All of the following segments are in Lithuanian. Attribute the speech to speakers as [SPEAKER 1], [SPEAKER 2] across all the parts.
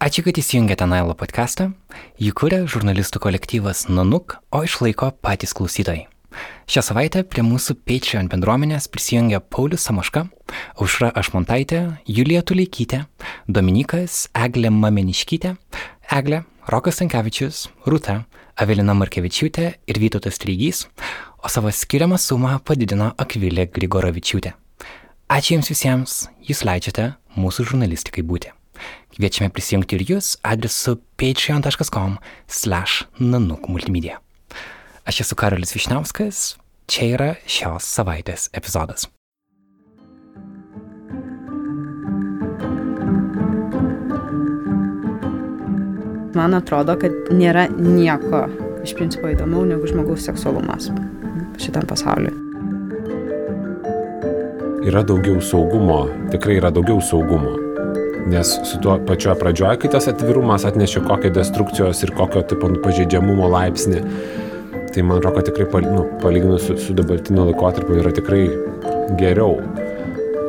[SPEAKER 1] Ačiū, kad įsijungėte Nailo podcastą. Jį kuria žurnalistų kolektyvas Nanuk, o išlaiko patys klausytojai. Šią savaitę prie mūsų Patreon bendruomenės prisijungė Paulius Samoška, Aušra Ašmontaitė, Julija Tuleikytė, Dominikas, Eglė Mameniškytė, Eglė, Rokas Tankievičius, Rūta, Avelina Markevičiūtė ir Vytautas Trygys, o savo skiriamą sumą padidino Akvilė Grigorovičiūtė. Ačiū Jums visiems, Jūs leidžiate mūsų žurnalistikai būti. Kviečiame prisijungti ir Jūs adresu patreon.com slash nanuk multimedia. Aš esu Karolis Višniauskas, čia yra šios savaitės epizodas.
[SPEAKER 2] Man atrodo, kad nėra nieko iš principo įdomiau negu žmogaus seksualumas šitam pasauliu.
[SPEAKER 3] Yra daugiau saugumo, tikrai yra daugiau saugumo. Nes su tuo pačioje pradžioje, kai tas atvirumas atnešė kokią destrukcijos ir kokio tipo pažeidžiamumo laipsnį, tai man atrodo, kad tikrai nu, palyginus su, su dabartiniu laikotarpiu yra tikrai geriau.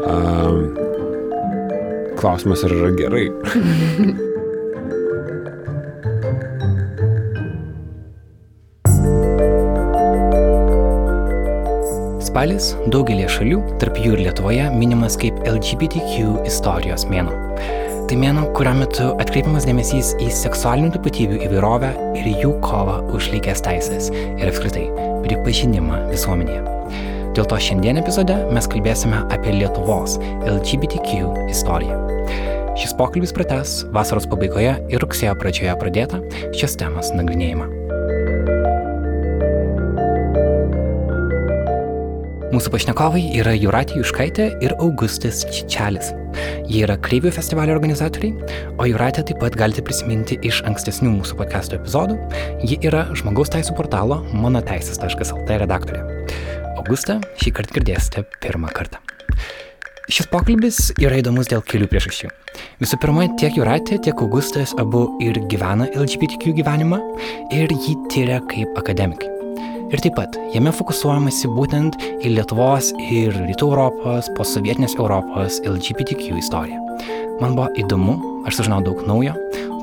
[SPEAKER 3] Um, klausimas, ar yra gerai.
[SPEAKER 1] Spalis daugelie šalių, tarp jų ir Lietuvoje, minimas kaip LGBTQ istorijos mėno. Tai mėno, kurio metu atkreipiamas dėmesys į seksualinių tapatybių įvairovę ir jų kovą už lygės teisės ir apskritai pripažinimą visuomenėje. Dėl to šiandien epizode mes kalbėsime apie Lietuvos LGBTQ istoriją. Šis pokalbis prates vasaros pabaigoje ir rugsėjo pradžioje pradėtą šios temos nagrinėjimą. Mūsų pašnekovai yra Juratė Juškaitė ir Augustas Čičelis. Jie yra Kreivių festivalio organizatoriai, o Juratė taip pat galite prisiminti iš ankstesnių mūsų podcast'o epizodų. Ji yra žmogaus teisų portalo monoteisės.lt redaktorė. Augustą šį kartą girdėsite pirmą kartą. Šis pokalbis yra įdomus dėl kelių priežasčių. Visų pirma, tiek Juratė, tiek Augustas abu ir gyvena LGBTQ gyvenimą ir jį tyria kaip akademikai. Ir taip pat jame fokusuojamasi būtent į Lietuvos ir Rytų Europos, posovietinės Europos LGBTQ istoriją. Man buvo įdomu, aš sužinau daug naujo,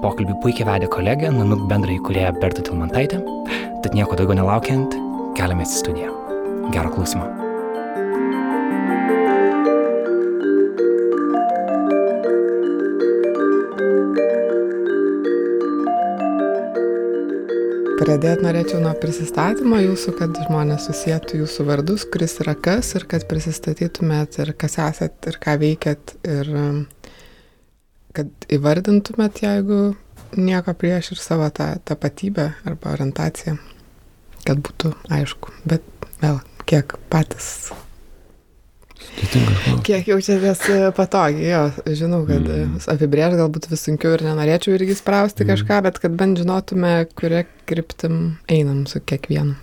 [SPEAKER 1] pokalbį puikiai vedė kolegė, Nanuk bendrai kurie Berta Tilmantaitė, tad nieko daugiau nelaukiant, keliamės į studiją. Gero klausimą.
[SPEAKER 4] Pradėti norėčiau nuo prisistatymo jūsų, kad žmonės susijėtų jūsų vardus, kuris yra kas ir kad prisistatytumėt ir kas esat ir ką veikiat ir kad įvardintumėt, jeigu nieko prieš ir savo tą tapatybę arba orientaciją, kad būtų aišku. Bet vėl, kiek patys Kiek jaučiatės patogiai, jo, žinau, kad mm. apibrėž galbūt vis sunkiau ir nenorėčiau irgi sprausti mm. kažką, bet kad bent žinotume, kuria kryptim einam su kiekvienu.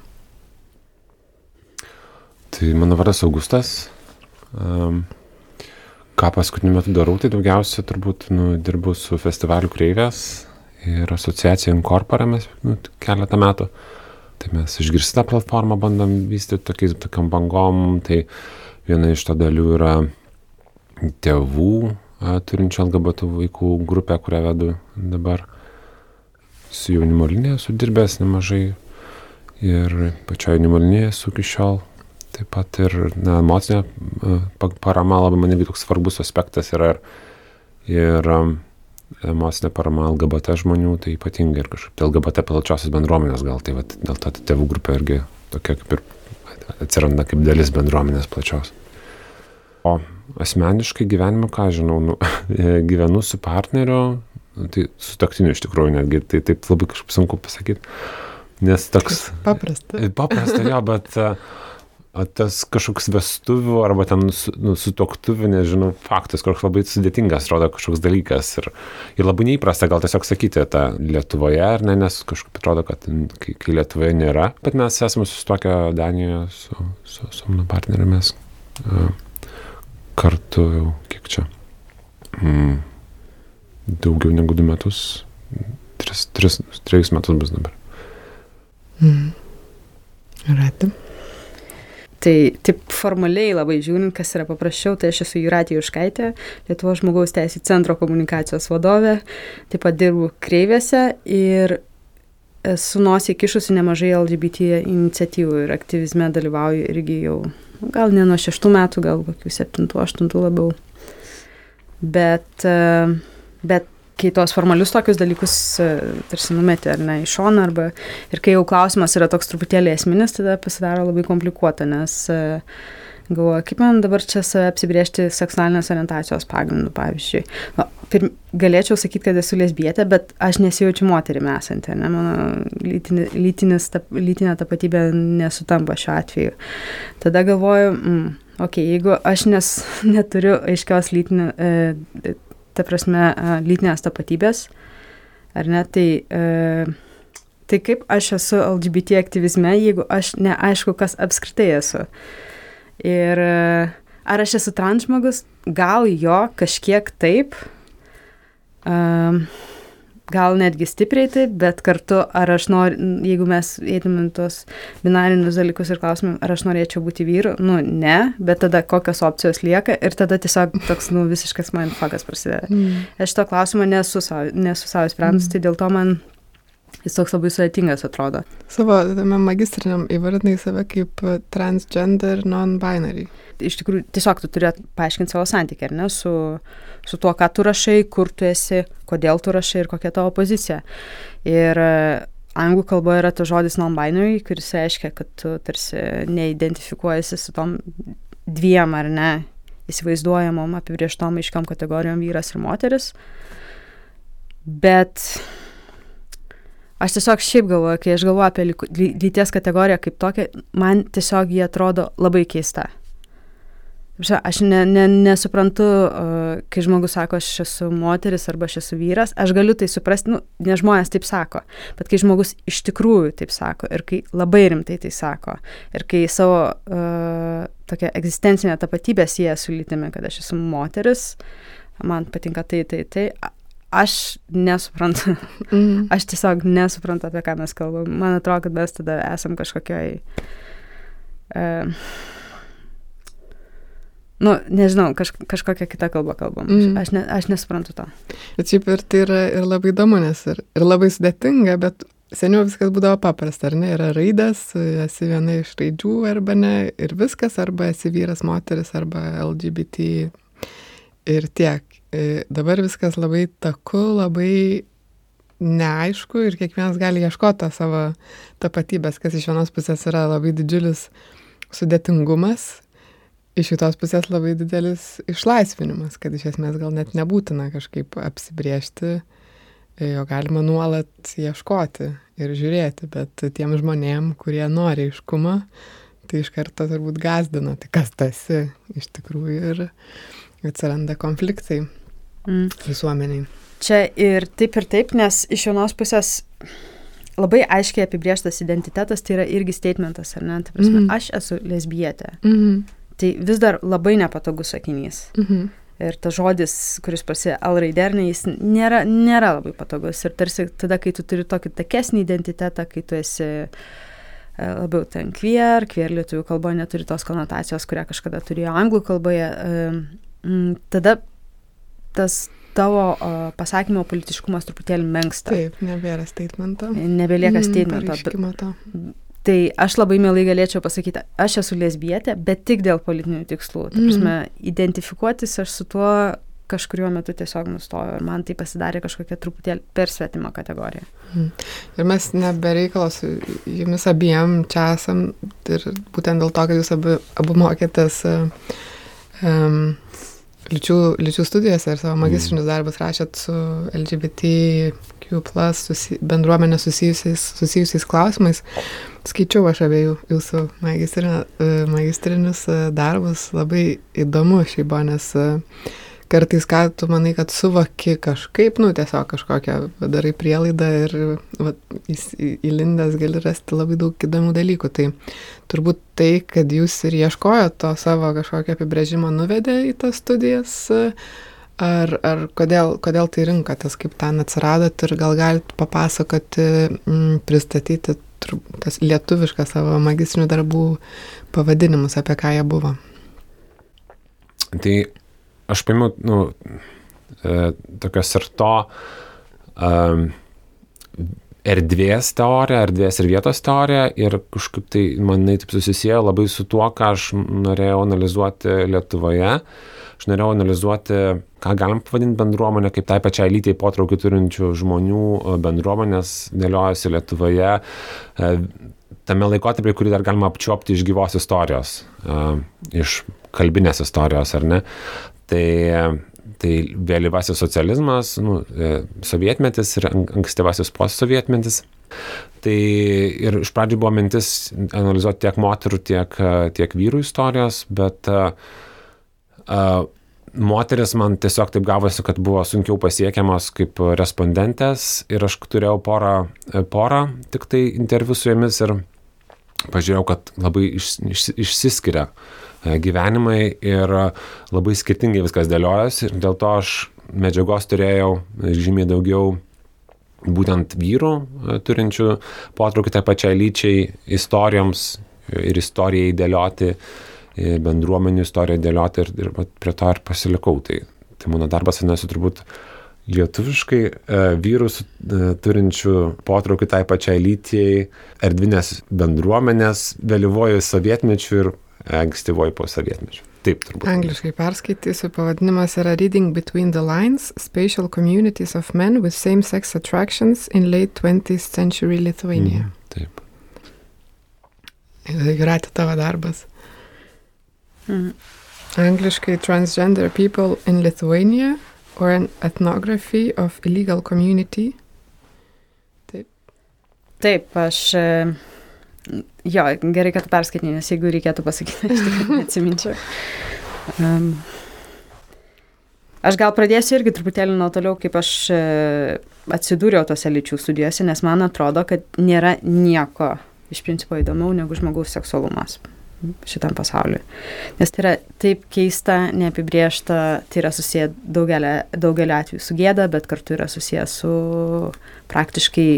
[SPEAKER 3] Tai mano vardas Augustas. Um, ką paskutiniu metu darau, tai daugiausia turbūt nu, dirbu su festivaliu Kreivės ir asociacija Incorpora mes nu, keletą metų. Tai mes išgirsti tą platformą bandom vystyti tokiais, tokiam bangom. Tai uh, Viena iš to dalių yra tėvų turinčių LGBT vaikų grupę, kurią vedu dabar. Su jaunimo linija esu dirbęs nemažai ir pačioje jaunimo linėje esu iki šiol. Taip pat ir na, emocinė parama labai man irgi toks svarbus aspektas yra ir, ir emocinė parama LGBT žmonių, tai ypatingai ir kažkaip LGBT plačiosios bendruomenės gal, tai vat, dėl to tėvų grupė irgi tokia kaip ir atsiranda kaip dalis bendruomenės plačios. O asmeniškai gyvenime, ką žinau, nu, gyvenu su partneriu, nu, tai su taktiniu iš tikrųjų netgi, tai taip labai kažkaip sunku pasakyti. Nes toks.
[SPEAKER 4] Paprasta.
[SPEAKER 3] Paprasta, jo, bet tas kažkoks vestuvių arba ten su, nu, su toktuviu, nežinau, faktas, kažkoks labai sudėtingas, atrodo, kažkoks dalykas. Ir, ir labai neįprasta gal tiesiog sakyti tą Lietuvoje, ar ne, nes kažkaip atrodo, kad kai, kai Lietuvoje nėra. Bet mes esame susitokę Danijoje su, su, su mano uh, kartu jau, kiek čia, mm, daugiau negu du metus, tris, tris, trejus metus bus dabar.
[SPEAKER 4] Mm. Ratim.
[SPEAKER 2] Tai taip formaliai labai žiūrint, kas yra paprasčiau, tai aš esu Juratė Juškaitė, Lietuvo žmogaus teisų centro komunikacijos vadovė, taip pat dirbu kreivėse ir esu nosį kišusi nemažai LGBT iniciatyvų ir aktyvizme dalyvauju irgi jau, gal ne nuo šeštų metų, gal kokių septintų, aštuntų labiau. Bet, bet kai tuos formalius tokius dalykus e, tarsi numeti ar ne į šoną, arba ir kai jau klausimas yra toks truputėlį esminis, tada pasidaro labai komplikuota, nes e, galvoju, kaip man dabar čia apsibriežti seksualinės orientacijos pagrindu, pavyzdžiui. Nu, pirm, galėčiau sakyti, kad esu lesbietė, bet aš nesijaučiu moterimi esanti, ne, mano lytinė, lytinis, tap, lytinė tapatybė nesutampa šiuo atveju. Tada galvoju, mm, ok, jeigu aš nes, neturiu aiškios lytinio, e, ta prasme, lytinės tapatybės, ar ne, tai, e, tai kaip aš esu LGBT aktyvizme, jeigu aš neaišku, kas apskritai esu. Ir e, ar aš esu transžmogus, gal jo kažkiek taip. Um, gal netgi stipriai taip, bet kartu, ar aš noriu, jeigu mes eitumėm tos binarinius dalykus ir klausimėm, ar aš norėčiau būti vyru, nu ne, bet tada kokios opcijos lieka ir tada tiesiog toks, nu, visiškas mindfuckas prasideda. Mm. Aš to klausimą nesu savo, nesu savo sprendus, mm. tai dėl to man jis toks labai sudėtingas atrodo.
[SPEAKER 4] Savo magistriniam įvardinai save kaip transgender non-binary.
[SPEAKER 2] Iš tikrųjų, tiesiog tu turi paaiškinti savo santykį, ar ne, su, su tuo, ką tu rašai, kur tu esi, kodėl tu rašai ir kokia tavo pozicija. Ir e, anglų kalboje yra tas žodis non-binary, kuris reiškia, kad tu tarsi neidentifikuojasi su tom dviem ar ne įsivaizduojamom, apibrieštom aiškiam kategorijom vyras ir moteris. Bet aš tiesiog šiaip galvoju, kai aš galvoju apie lyties kategoriją kaip tokią, man tiesiog jie atrodo labai keista. Aš ne, ne, nesuprantu, kai žmogus sako, aš esu moteris arba aš esu vyras, aš galiu tai suprasti, nu, ne žmonės taip sako, bet kai žmogus iš tikrųjų taip sako ir kai labai rimtai tai sako ir kai savo uh, tokią egzistencinę tapatybę sieja su lytimi, kad aš esu moteris, man patinka tai, tai, tai, aš nesuprantu. Mm. Aš tiesiog nesuprantu, apie ką mes kalbam. Man atrodo, kad mes tada esam kažkokioj... Uh, Nu, nežinau, kaž, kažkokią kitą kalbą kalbam. Mm. Aš, ne, aš nesuprantu to.
[SPEAKER 4] Bet šiaip ir tai yra ir labai įdomu, nes ir, ir labai sudėtinga, bet seniau viskas būdavo paprasta, ar ne? Yra raidas, esi viena iš raidžių arba ne, ir viskas, arba esi vyras, moteris, arba LGBT ir tiek. E, dabar viskas labai taku, labai neaišku ir kiekvienas gali ieškoti tą savo tapatybės, kas iš vienos pusės yra labai didžiulis sudėtingumas iš kitos pusės labai didelis išlaisvinimas, kad iš esmės gal net nebūtina kažkaip apsibriežti, e, jo galima nuolat ieškoti ir žiūrėti, bet tiem žmonėm, kurie nori iškumo, tai iš karto turbūt gazdina, tai kas tasi iš tikrųjų ir atsiranda konfliktai mm. visuomeniai.
[SPEAKER 2] Čia ir taip ir taip, nes iš vienos pusės labai aiškiai apibrieštas identitetas tai yra irgi statementas, ar ne? Tai prasme, mm. aš esu lesbietė. Mm. Tai vis dar labai nepatogus sakinys. Mhm. Ir tas žodis, kuris prasideda L raidernė, jis nėra, nėra labai patogus. Ir tarsi tada, kai tu turi tokį takesnį identitetą, kai tu esi e, labiau ten queer, queer lietuvių kalboje neturi tos konotacijos, kurią kažkada turėjo anglų kalboje, e, tada tas tavo pasakymo politiškumas truputėlį menksta.
[SPEAKER 4] Taip, nebėra statemento.
[SPEAKER 2] Nebelieka statemento. Mm, Tai aš labai mielai galėčiau pasakyti, aš esu lesbietė, bet tik dėl politinių tikslų. Ta prasme, mm. identifikuotis aš su tuo kažkuriuo metu tiesiog nustojo ir man tai pasidarė kažkokia truputėlį per svetimą kategoriją.
[SPEAKER 4] Mm. Ir mes nebereikalos jumis abiem čia esam ir būtent dėl to, kad jūs abu, abu mokėtės um, lyčių, lyčių studijose ir savo magistrinius darbus rašėt su LGBTQ plus susi, bendruomenė susijusiais, susijusiais klausimais. Skaičiau aš abiejų jūsų magistrinius e, darbus, labai įdomu šiaip buvo, nes e, kartais, ką tu manai, kad suvoki kažkaip, nu, tiesiog kažkokią darai prielaidą ir va, įlindęs gali rasti labai daug įdomių dalykų. Tai turbūt tai, kad jūs ir ieškojot to savo kažkokio apibrėžimo nuvedė į tas studijas, ar, ar kodėl, kodėl tai rinkotės, kaip ten atsiradot ir gal galite papasakoti, m, pristatyti tur- tas lietuviškas savo magistrinių darbų pavadinimus, apie ką jie buvo.
[SPEAKER 3] Tai aš paėmiau, nu, e, tokios ir to um, erdvės teoriją, erdvės ir vietos teoriją ir kažkaip tai manai taip susisiejo labai su tuo, ką aš norėjau analizuoti Lietuvoje. Aš norėjau analizuoti, ką galim pavadinti bendruomenę, kaip tai pačiai lytiai potraukį turinčių žmonių e, bendruomenės dėliojasi Lietuvoje. E, Tame laikotarpyje, kurį dar galima apčiopti iš gyvos istorijos, e, iš kalbinės istorijos, ar ne? Tai, tai vėlyvasis socializmas, nu, e, sovietmetis ir an- ankstyvasis postsovietmetis. Tai ir iš pradžių buvo mintis analizuoti tiek moterų, tiek, e, tiek vyrų istorijos, bet uh, uh, moteris man tiesiog taip gavosi, kad buvo sunkiau pasiekiamos kaip respondentės ir aš turėjau porą, e, porą tik tai interviu su jomis ir pažiūrėjau, kad labai iš, iš, išsiskiria e, gyvenimai ir e, labai skirtingai viskas dėliojasi ir dėl to aš medžiagos turėjau žymiai daugiau būtent vyrų e, turinčių potraukį tai pačiai lyčiai istorijoms ir istorijai dėlioti, e, bendruomenių istoriją dėlioti ir, ir prie to ir pasilikau. Tai, tai mano darbas vadinasi turbūt lietuviškai e, e, turinčių potraukį tai pačiai lyčiai, erdvinės bendruomenės, vėlyvojo sovietmečių ir ankstyvojo po sovietmečių. Taip turbūt.
[SPEAKER 4] Angliškai perskaitysiu, pavadinimas yra Reading Between the Lines – Spatial Communities of Men with Same-Sex Attractions in Late 20th Century Lithuania.
[SPEAKER 3] Mhm, Taip.
[SPEAKER 4] Jūratė tavo darbas.
[SPEAKER 2] Mhm.
[SPEAKER 4] Angliškai Transgender People in Lithuania or an Ethnography of Illegal Community.
[SPEAKER 2] Taip, aš. e, Jo, gerai, kad perskaitai, nes jeigu reikėtų pasakyti, aš tikrai neatsiminčiau. Um, aš gal pradėsiu irgi truputėlį nuo toliau, kaip aš e, atsidūriau tose lyčių studijose, nes man atrodo, kad nėra nieko iš principo įdomiau negu žmogaus seksualumas šitam pasauliu. Nes tai yra taip keista, neapibriešta, tai yra susiję daugelį, daugelį atvejų su gėda, bet kartu yra susiję su praktiškai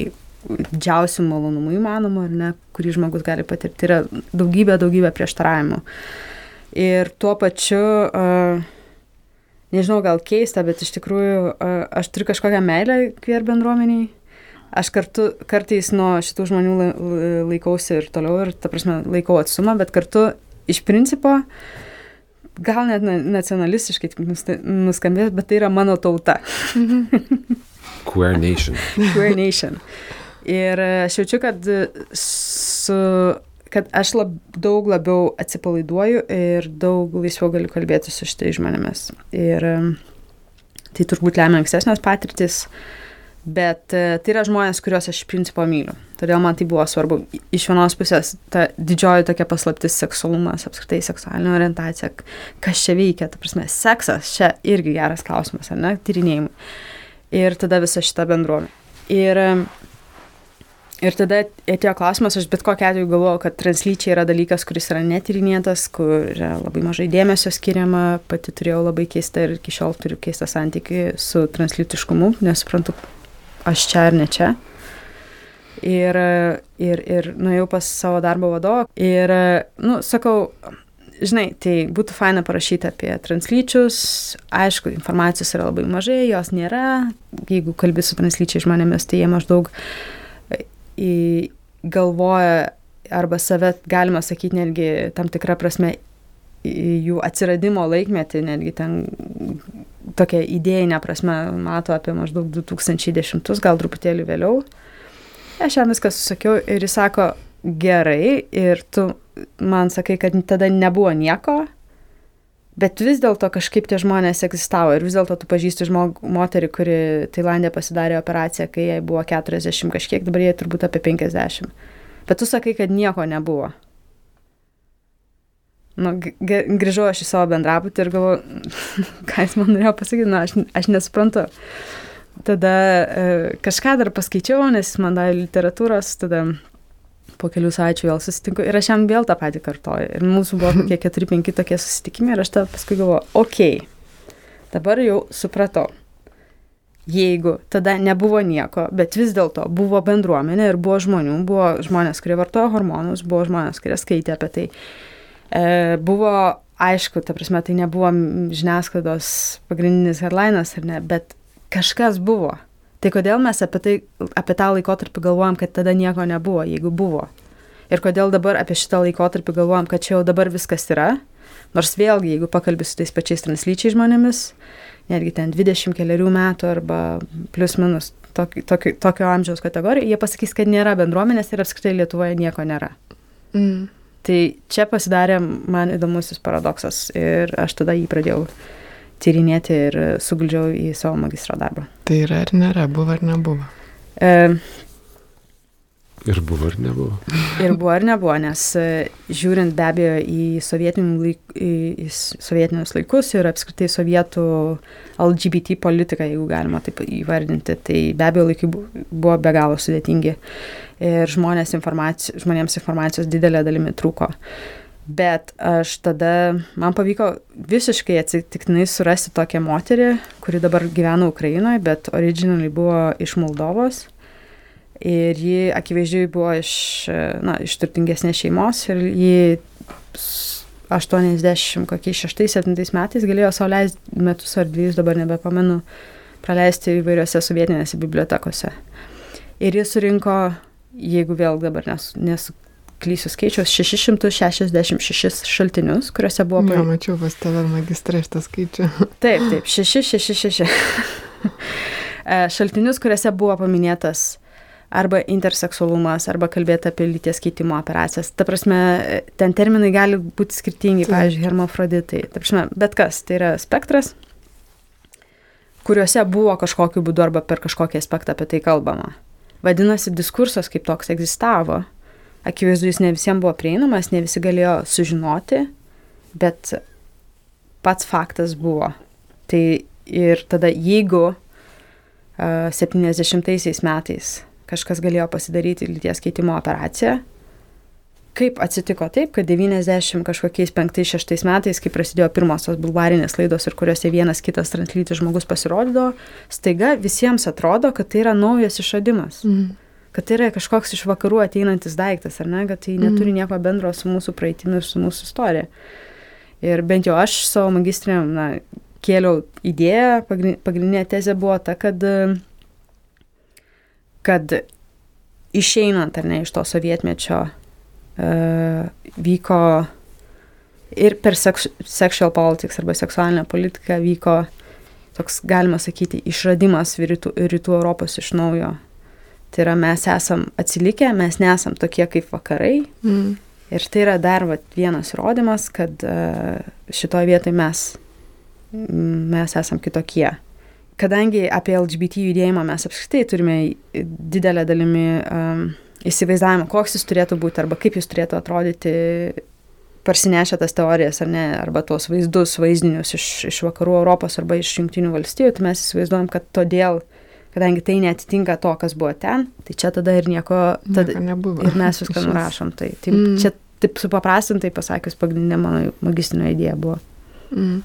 [SPEAKER 2] didžiausių malonumų įmanomų, ar ne, kurį žmogus gali patirti. Yra daugybė, daugybė prieštaravimų. Ir tuo pačiu, nežinau, gal keista, bet iš tikrųjų aš turiu kažkokią meilę queer bendruomeniai. Aš kartu, kartais nuo šitų žmonių lai- lai- laikausi ir toliau, ir, ta prasme, laikau atstumą, bet kartu iš principo, gal net na- nacionalistiškai nuskambės, bet tai yra mano tauta.
[SPEAKER 3] Queer Nation.
[SPEAKER 2] Queer Nation. Ir e, aš jaučiu, kad, e, su, kad aš lab, daug labiau atsipalaiduoju ir daug laisviau galiu kalbėti su šitais žmonėmis. Ir e, tai turbūt lemia ankstesnės patirtis, bet tai yra žmonės, kuriuos aš iš principo myliu. Todėl man tai buvo svarbu. Iš vienos pusės ta didžioji tokia paslaptis seksualumas, apskritai seksualinė orientacija, kas čia veikia, ta prasme, seksas, čia irgi geras klausimas, ar ne, tyrinėjimui. Ir tada visa šita bendruomenė. Ir, ir tada atėjo klausimas, aš bet kokia atveju galvojau, kad translyčiai yra dalykas, kuris yra netyrinėtas, kur yra labai mažai dėmesio skiriama, pati turėjau labai keistą ir iki šiol turiu keistą santykių su translytiškumu, nesuprantu, aš čia ar ne čia. Ir, ir, ir nuėjau pas savo darbo vadovą ir, nu, sakau, žinai, tai būtų faina parašyti apie translyčius. Aišku, informacijos yra labai mažai, jos nėra. Jeigu kalbi su translyčiai žmonėmis, tai jie maždaug galvoja arba save, galima sakyti, netgi tam tikrą prasme jų atsiradimo laikmetį, netgi ten tokia idėjinė prasme mato apie maždaug 2010, gal truputėlį vėliau. Aš jam viską susakiau ir jis sako, gerai, ir tu man sakai, kad tada nebuvo nieko, bet vis dėlto kažkaip tie žmonės egzistavo ir vis dėlto tu pažįsti žmog, moterį, kuri Tailandė pasidarė operaciją, kai jai buvo 40 kažkiek, dabar jai turbūt apie 50. Bet tu sakai, kad nieko nebuvo. Nu, grįžau aš į savo bendrabutį ir galvoju, ką jis man norėjo pasakyti, nu, aš, aš nesuprantu. Tada e, kažką dar paskaičiau, nes man davė literatūros, tada po kelių savaičių vėl susitinku ir aš jam vėl tą patį kartoju. Ir mūsų buvo kokie 4-5 tokie susitikimai ir aš tada paskui galvoju, okei, okay, dabar jau supratau. jeigu tada nebuvo nieko, bet vis dėlto buvo bendruomenė ir buvo žmonių, buvo žmonės, kurie vartojo hormonus, buvo žmonės, kurie skaitė apie tai. E, buvo aišku, ta prasme, tai nebuvo žiniasklaidos pagrindinis headlinas ar ne, bet kažkas buvo. Tai kodėl mes apie, tai, apie tą laikotarpį galvojam, kad tada nieko nebuvo, jeigu buvo. Ir kodėl dabar apie šitą laikotarpį galvojam, kad čia jau dabar viskas yra. Nors vėlgi, jeigu pakalbė su tais pačiais translyčiai žmonėmis, netgi ten 20 keliarių metų arba plus minus tokio, tokio, tokio amžiaus kategorijų, jie pasakys, kad nėra bendruomenės ir apskritai Lietuvoje nieko nėra. Mm. Tai čia pasidarė man įdomusis paradoksas ir aš tada jį pradėjau tyrinėti ir suguldžiau į savo magistro darbą.
[SPEAKER 4] Tai yra ar nėra, buvo ar nebuvo?
[SPEAKER 2] E,
[SPEAKER 3] Ir buvo, ir nebuvo.
[SPEAKER 2] Ir buvo, ir nebuvo, nes e, žiūrint be abejo į, laik, į, į sovietinius laikus ir apskritai sovietų LGBT politiką, jeigu galima taip įvardinti, tai be abejo laikai buvo be galo sudėtingi ir žmonės informaci žmonėms informacijos didelė dalimi trūko. Bet aš tada, man pavyko visiškai atsitiktinai surasti tokią moterį, kuri dabar gyvena Ukrainoje, bet originaliai buvo iš Moldovos Ir ji akivaizdžiai buvo iš, na, iš turtingesnės šeimos ir ji 86-7 metais galėjo sauliaisti metus ar dviejus, dabar nebepamenu, praleisti įvairiose sovietinėse bibliotekose. Ir jis surinko, jeigu vėl dabar nes, nesuklysiu skaičius, 666 šaltinius, kuriuose buvo...
[SPEAKER 4] Ne, mačiau pas tave magistrą šitą skaičių.
[SPEAKER 2] Taip, taip, 666 šaltinius, kuriuose buvo paminėtas arba interseksualumas, arba kalbėti apie lyties keitimo operacijas. Ta prasme, ten terminai gali būti skirtingi, Taip. pavyzdžiui, hermafroditai. Ta prasme, bet kas, tai yra spektras, kuriuose buvo kažkokiu būdu arba per kažkokį aspektą apie tai kalbama. Vadinasi, diskursas kaip toks egzistavo. Akivaizdu, jis ne visiems buvo prieinamas, ne visi galėjo sužinoti, bet pats faktas buvo. Tai ir tada, jeigu uh, 70 metais kažkas galėjo pasidaryti lyties keitimo operaciją. Kaip atsitiko taip, kad 90 kažkokiais 5-6 metais, kai prasidėjo pirmosios bulvarinės laidos ir kuriuose vienas kitas translytis žmogus pasirodydavo, staiga visiems atrodo, kad tai yra naujas išradimas. Mm. Kad tai yra kažkoks iš vakarų ateinantis daiktas, ar ne, kad tai neturi mm. nieko bendro su mūsų praeitimi ir su mūsų istorija. Ir bent jau aš savo magistriniam, na, kėliau idėją, pagrindinė tezė buvo ta, kad kad išeinant ar ne iš to sovietmečio uh, vyko ir per seks, sexual politics arba seksualinę politiką vyko toks, galima sakyti, išradimas rytų, rytų Europos iš naujo. Tai yra, mes esam atsilikę, mes nesam tokie kaip vakarai. Mm. Ir tai yra dar va, vienas įrodymas, kad uh, šitoje vietoje mes, mes esam kitokie kadangi apie LGBT judėjimą mes apskritai turime didelę dalimi um, įsivaizdavimą, koks jis turėtų būti arba kaip jis turėtų atrodyti, parsinešę tas teorijas ar ne, arba tuos vaizdus, vaizdinius iš, iš vakarų Europos arba iš jungtinių valstybių, tai mes įsivaizduojam, kad todėl, kadangi tai netitinka to, kas buvo ten, tai čia tada ir nieko, tada,
[SPEAKER 4] nieko
[SPEAKER 2] ir mes viską nurašom. Tai, tai mm. čia taip supaprastintai pasakius, pagrindinė mano magistrinio idėja buvo.
[SPEAKER 3] Mm.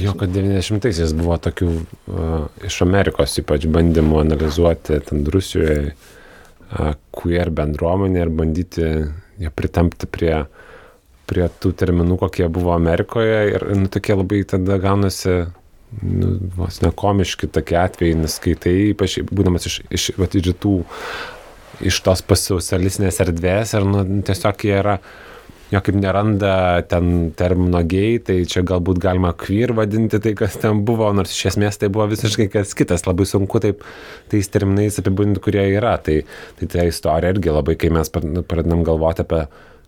[SPEAKER 3] Jo, kad 90-aisiais buvo tokių uh, iš Amerikos ypač bandymų analizuoti ten Rusijoje uh, queer bendruomenę ir bandyti ją pritampti prie, prie tų terminų, kokie buvo Amerikoje. Ir nu, tokie labai tada gaunasi nu, vos nekomiški tokie atvejai, nes skaitai, ypač būdamas iš, iš, iš rytų, iš tos pasausalinės erdvės ir nu, tiesiog jie yra jo kaip neranda ten termino gei, tai čia galbūt galima queer vadinti tai, kas ten buvo, nors iš esmės tai buvo visiškai kas kitas, labai sunku taip tais terminais apibūdinti, kurie yra. Tai, tai ta istorija irgi labai, kai mes pradedam galvoti apie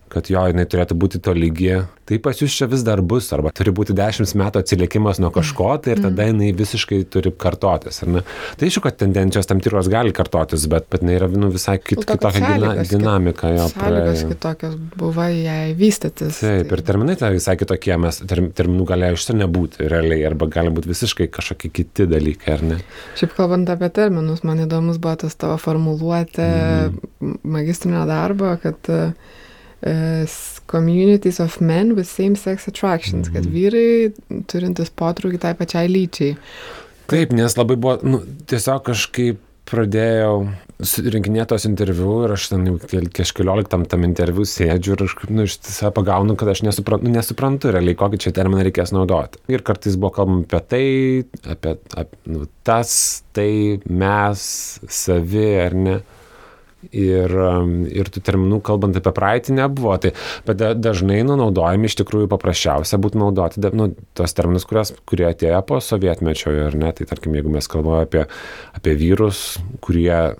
[SPEAKER 3] kad jo, jinai turėtų būti to lygi, tai pas jūs čia vis dar bus, arba turi būti dešimt metų atsilikimas nuo kažko, tai ir tada jinai visiškai turi kartotis. Tai aišku, kad tendencijos tam tikros gali kartotis, bet, bet jinai yra nu, visai kit, kitokia dina, dinamika. Jo,
[SPEAKER 4] sąlygos kitokios buvo jai vystytis.
[SPEAKER 3] Taip, ir terminai tai visai kitokie, mes term, terminų galėjo iš to nebūti realiai, arba gali būti visiškai kažkokie kiti dalykai, ar ne?
[SPEAKER 4] Šiaip kalbant apie terminus, man įdomus buvo tas tavo formuluotė mm. magistrinio darbo, kad uh, communities of men with same-sex attractions, mm -hmm. kad mhm. vyrai turintis potraukį tai pačiai lyčiai.
[SPEAKER 3] Taip, nes labai buvo, nu, tiesiog kažkaip pradėjau rinkinėti tos interviu ir aš ten jau kažkelioliktam tam interviu sėdžiu ir aš nu, iš tiesą pagaunu, kad aš nesuprantu, nu, nesuprantu realiai, kokį čia terminą reikės naudoti. Ir kartais buvo kalbama apie tai, apie, apie nu, tas, tai, mes, savi ar ne. Ir, um, ir tų terminų, kalbant apie praeitį, nebuvo. Tai, bet dažnai nu, naudojami iš tikrųjų paprasčiausia būtų naudoti nu, tos terminus, kurios, kurie atėjo po sovietmečio ir ne. Tai tarkim, jeigu mes kalbame apie, apie vyrus, kurie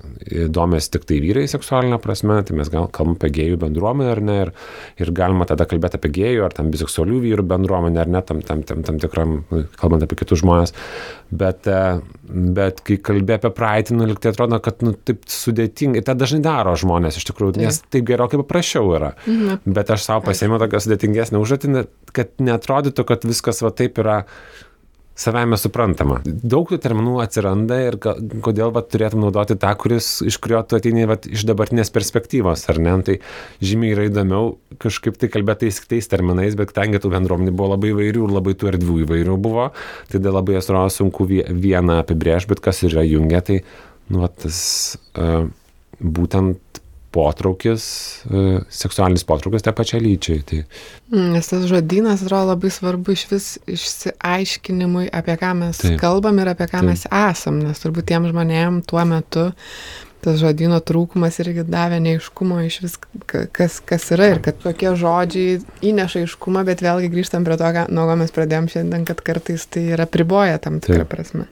[SPEAKER 3] domės tik tai vyrai seksualinė prasme, tai mes gal kalbame apie gėjų bendruomenę ar ne. Ir, ir galima tada kalbėti apie gėjų ar tam biseksualių vyrų bendruomenę ar ne, tam, tam, tam, tam tikram, kalbant apie kitus žmonės. Bet, e, bet kai kalbė apie praeitį, nu, liktai atrodo, kad nu, taip sudėtingai, tai dažnai daro žmonės iš tikrųjų, nes taip gerokai paprasčiau yra. Mhm. Bet aš savo pasėmiau tokią sudėtingesnę užduotį, kad netrodytų, kad viskas va taip yra savame suprantama. Daug tų terminų atsiranda ir kodėl va, turėtum naudoti tą, kuris, iš kurio tu ateini va, iš dabartinės perspektyvos, ar ne? Tai žymiai yra įdomiau kažkaip tai kalbėti tais kitais terminais, bet tengi tų bendruomenių buvo labai įvairių ir labai tų erdvių įvairių buvo, tai labai jas rodo sunku vieną apibrėžti, bet kas yra jungia, tai nu, va, tas uh, būtent potraukis, e, seksualinis potraukis tą pačią lyčiai. Tai...
[SPEAKER 4] Mm, nes tas žodynas atrodo labai svarbu iš vis išsiaiškinimui, apie ką mes Taip. kalbam ir apie ką Taip. mes esam, nes turbūt tiem žmonėm tuo metu tas žodino trūkumas irgi davė neiškumo iš vis, kas, kas yra ir kad tokie žodžiai įneša iškumą, bet vėlgi grįžtam prie to, nuo ko mes pradėjom šiandien, kad kartais tai yra priboja tam tikrą Taip. prasme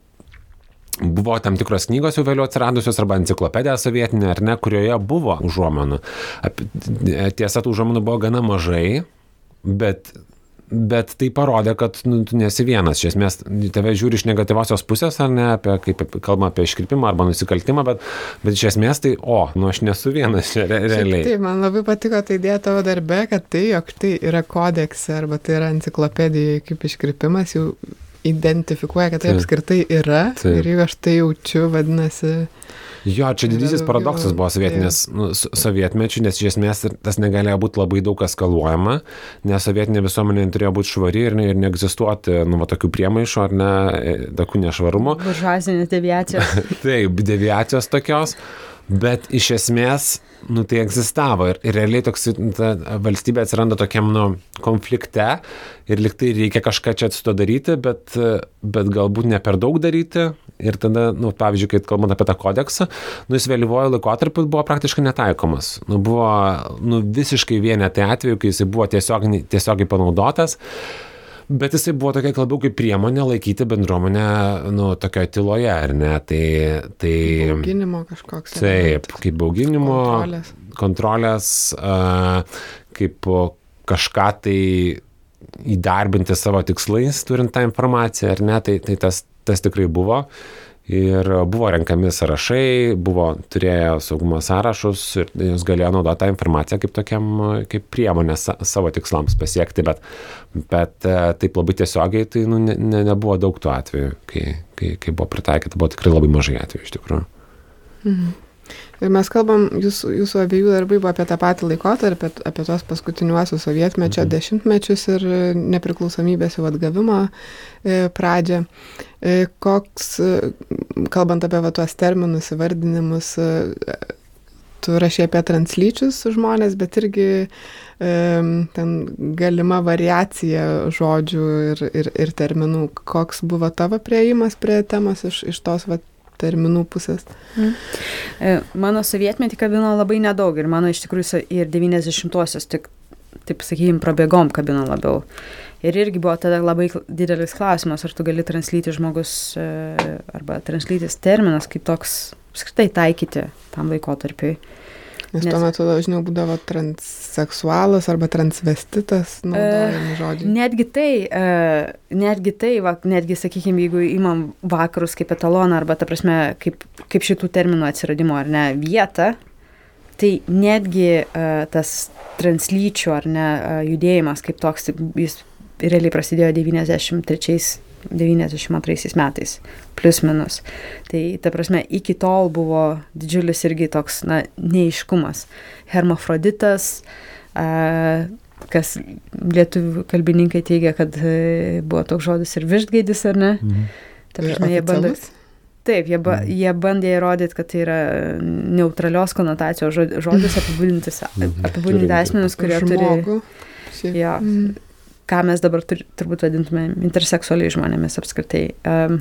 [SPEAKER 3] buvo tam tikros knygos jau vėliau atsiradusios arba enciklopedija sovietinė ar ne, kurioje buvo užuomenų. Tiesa, tų užuomenų buvo gana mažai, bet bet tai parodė, kad nu, tu nesi vienas. Iš esmės, tave žiūri iš negatyviosios pusės, ar ne, apie, kaip kalbama apie iškirpimą arba nusikaltimą, bet, bet iš esmės tai, o, nu aš nesu vienas čia re, realiai.
[SPEAKER 4] Taip, man labai patiko tai idėja tavo darbe, kad tai, jog tai yra kodekse arba tai yra enciklopedija kaip iškirpimas, jau identifikuoja, kad tai Taip. apskritai yra. Taip. Ir jeigu aš tai jaučiu, vadinasi.
[SPEAKER 3] Jo, čia didysis paradoksas buvo sovietinės, nu, sovietmečių, nes iš esmės tas negalėjo būti labai daug eskaluojama, nes sovietinė visuomenė turėjo būti švari ir, ne, ir neegzistuoti, nu, va, tokių priemaišų ar ne, e, tokių nešvarumo.
[SPEAKER 2] Buržuazinės deviacijos.
[SPEAKER 3] Taip, deviacijos tokios. Bet iš esmės, nu, tai egzistavo ir, ir realiai toks ta, valstybė atsiranda tokiam nu, konflikte ir liktai reikia kažką čia su to daryti, bet, bet galbūt ne per daug daryti. Ir tada, nu, pavyzdžiui, kai kalbant apie tą kodeksą, nu, jis vėlyvojo laikotarpiu buvo praktiškai netaikomas. Nu, buvo nu, visiškai vienetai atveju, kai jis buvo tiesiogiai, tiesiogiai panaudotas. Uh, bet jisai buvo tokia labiau kaip priemonė laikyti bendruomenę, nu, tokioje tyloje, ar ne? Tai, tai...
[SPEAKER 4] Bauginimo kažkoks.
[SPEAKER 3] Taip, kaip bauginimo, kontrolės, kontrolės uh, kaip kažką tai įdarbinti savo tikslais, turint tą informaciją, ar ne? Tai, tai tas, tas tikrai buvo. Ir buvo renkami sąrašai, buvo turėjo saugumo sąrašus ir jūs galėjo naudoti tą informaciją kaip tokiam, kaip priemonę savo tikslams pasiekti, bet, bet e, taip labai tiesiogiai tai nu, ne, ne, nebuvo daug tų atvejų, kai, kai, kai buvo pritaikyta, buvo tikrai labai mažai atvejų iš tikrųjų.
[SPEAKER 4] Mhm. Ir mes kalbam, jūsų, jūsų abiejų darbai buvo apie tą patį laikotarpį, apie, apie tos paskutiniuosius sovietmečio mhm. dešimtmečius ir nepriklausomybės jau atgavimo e, pradžią. E, koks, e, kalbant apie va, tuos terminus, įvardinimus, e, tu rašai apie translyčius žmonės, bet irgi e, ten galima variacija žodžių ir, ir, ir terminų. Koks buvo tavo prieimas prie temos iš, iš tos va, terminų pusės.
[SPEAKER 2] Mm. Mano sovietmetį kabino labai nedaug ir mano iš tikrųjų ir 90-osios tik, taip sakykime, prabėgom kabino labiau. Ir irgi buvo tada labai didelis klausimas, ar tu gali translyti žmogus e, arba translytis terminas kaip toks apskritai taikyti tam laikotarpiui.
[SPEAKER 4] Nes, Nes tuo metu dažniau būdavo transseksualas arba transvestitas naudojami
[SPEAKER 2] e, žodžiai. Netgi tai, uh, netgi tai, va, netgi, sakykime, jeigu imam vakarus kaip etaloną arba, ta prasme, kaip, kaip šitų terminų atsiradimo ar ne vietą, tai netgi uh, tas translyčių ar ne uh, judėjimas kaip toks, jis realiai prasidėjo 93 92 metais, plus minus. Tai, ta prasme, iki tol buvo didžiulis irgi toks, na, neiškumas. Hermafroditas, a, kas lietuvių kalbininkai teigia, kad e, buvo toks žodis ir vištgaidis, ar ne? Mhm. Ta prasme, jie bando, taip, jie, ba, jie bandė įrodyti, kad tai yra neutralios konotacijos žod- žodis apibūdinti
[SPEAKER 3] Mhm.
[SPEAKER 2] apibūdinti asmenys, kurie turi,
[SPEAKER 4] Žmogų. Šiaip.
[SPEAKER 2] jo,
[SPEAKER 4] Mm.
[SPEAKER 2] Ką mes dabar tur, turbūt vadintume interseksualiai žmonėmis apskritai. Um,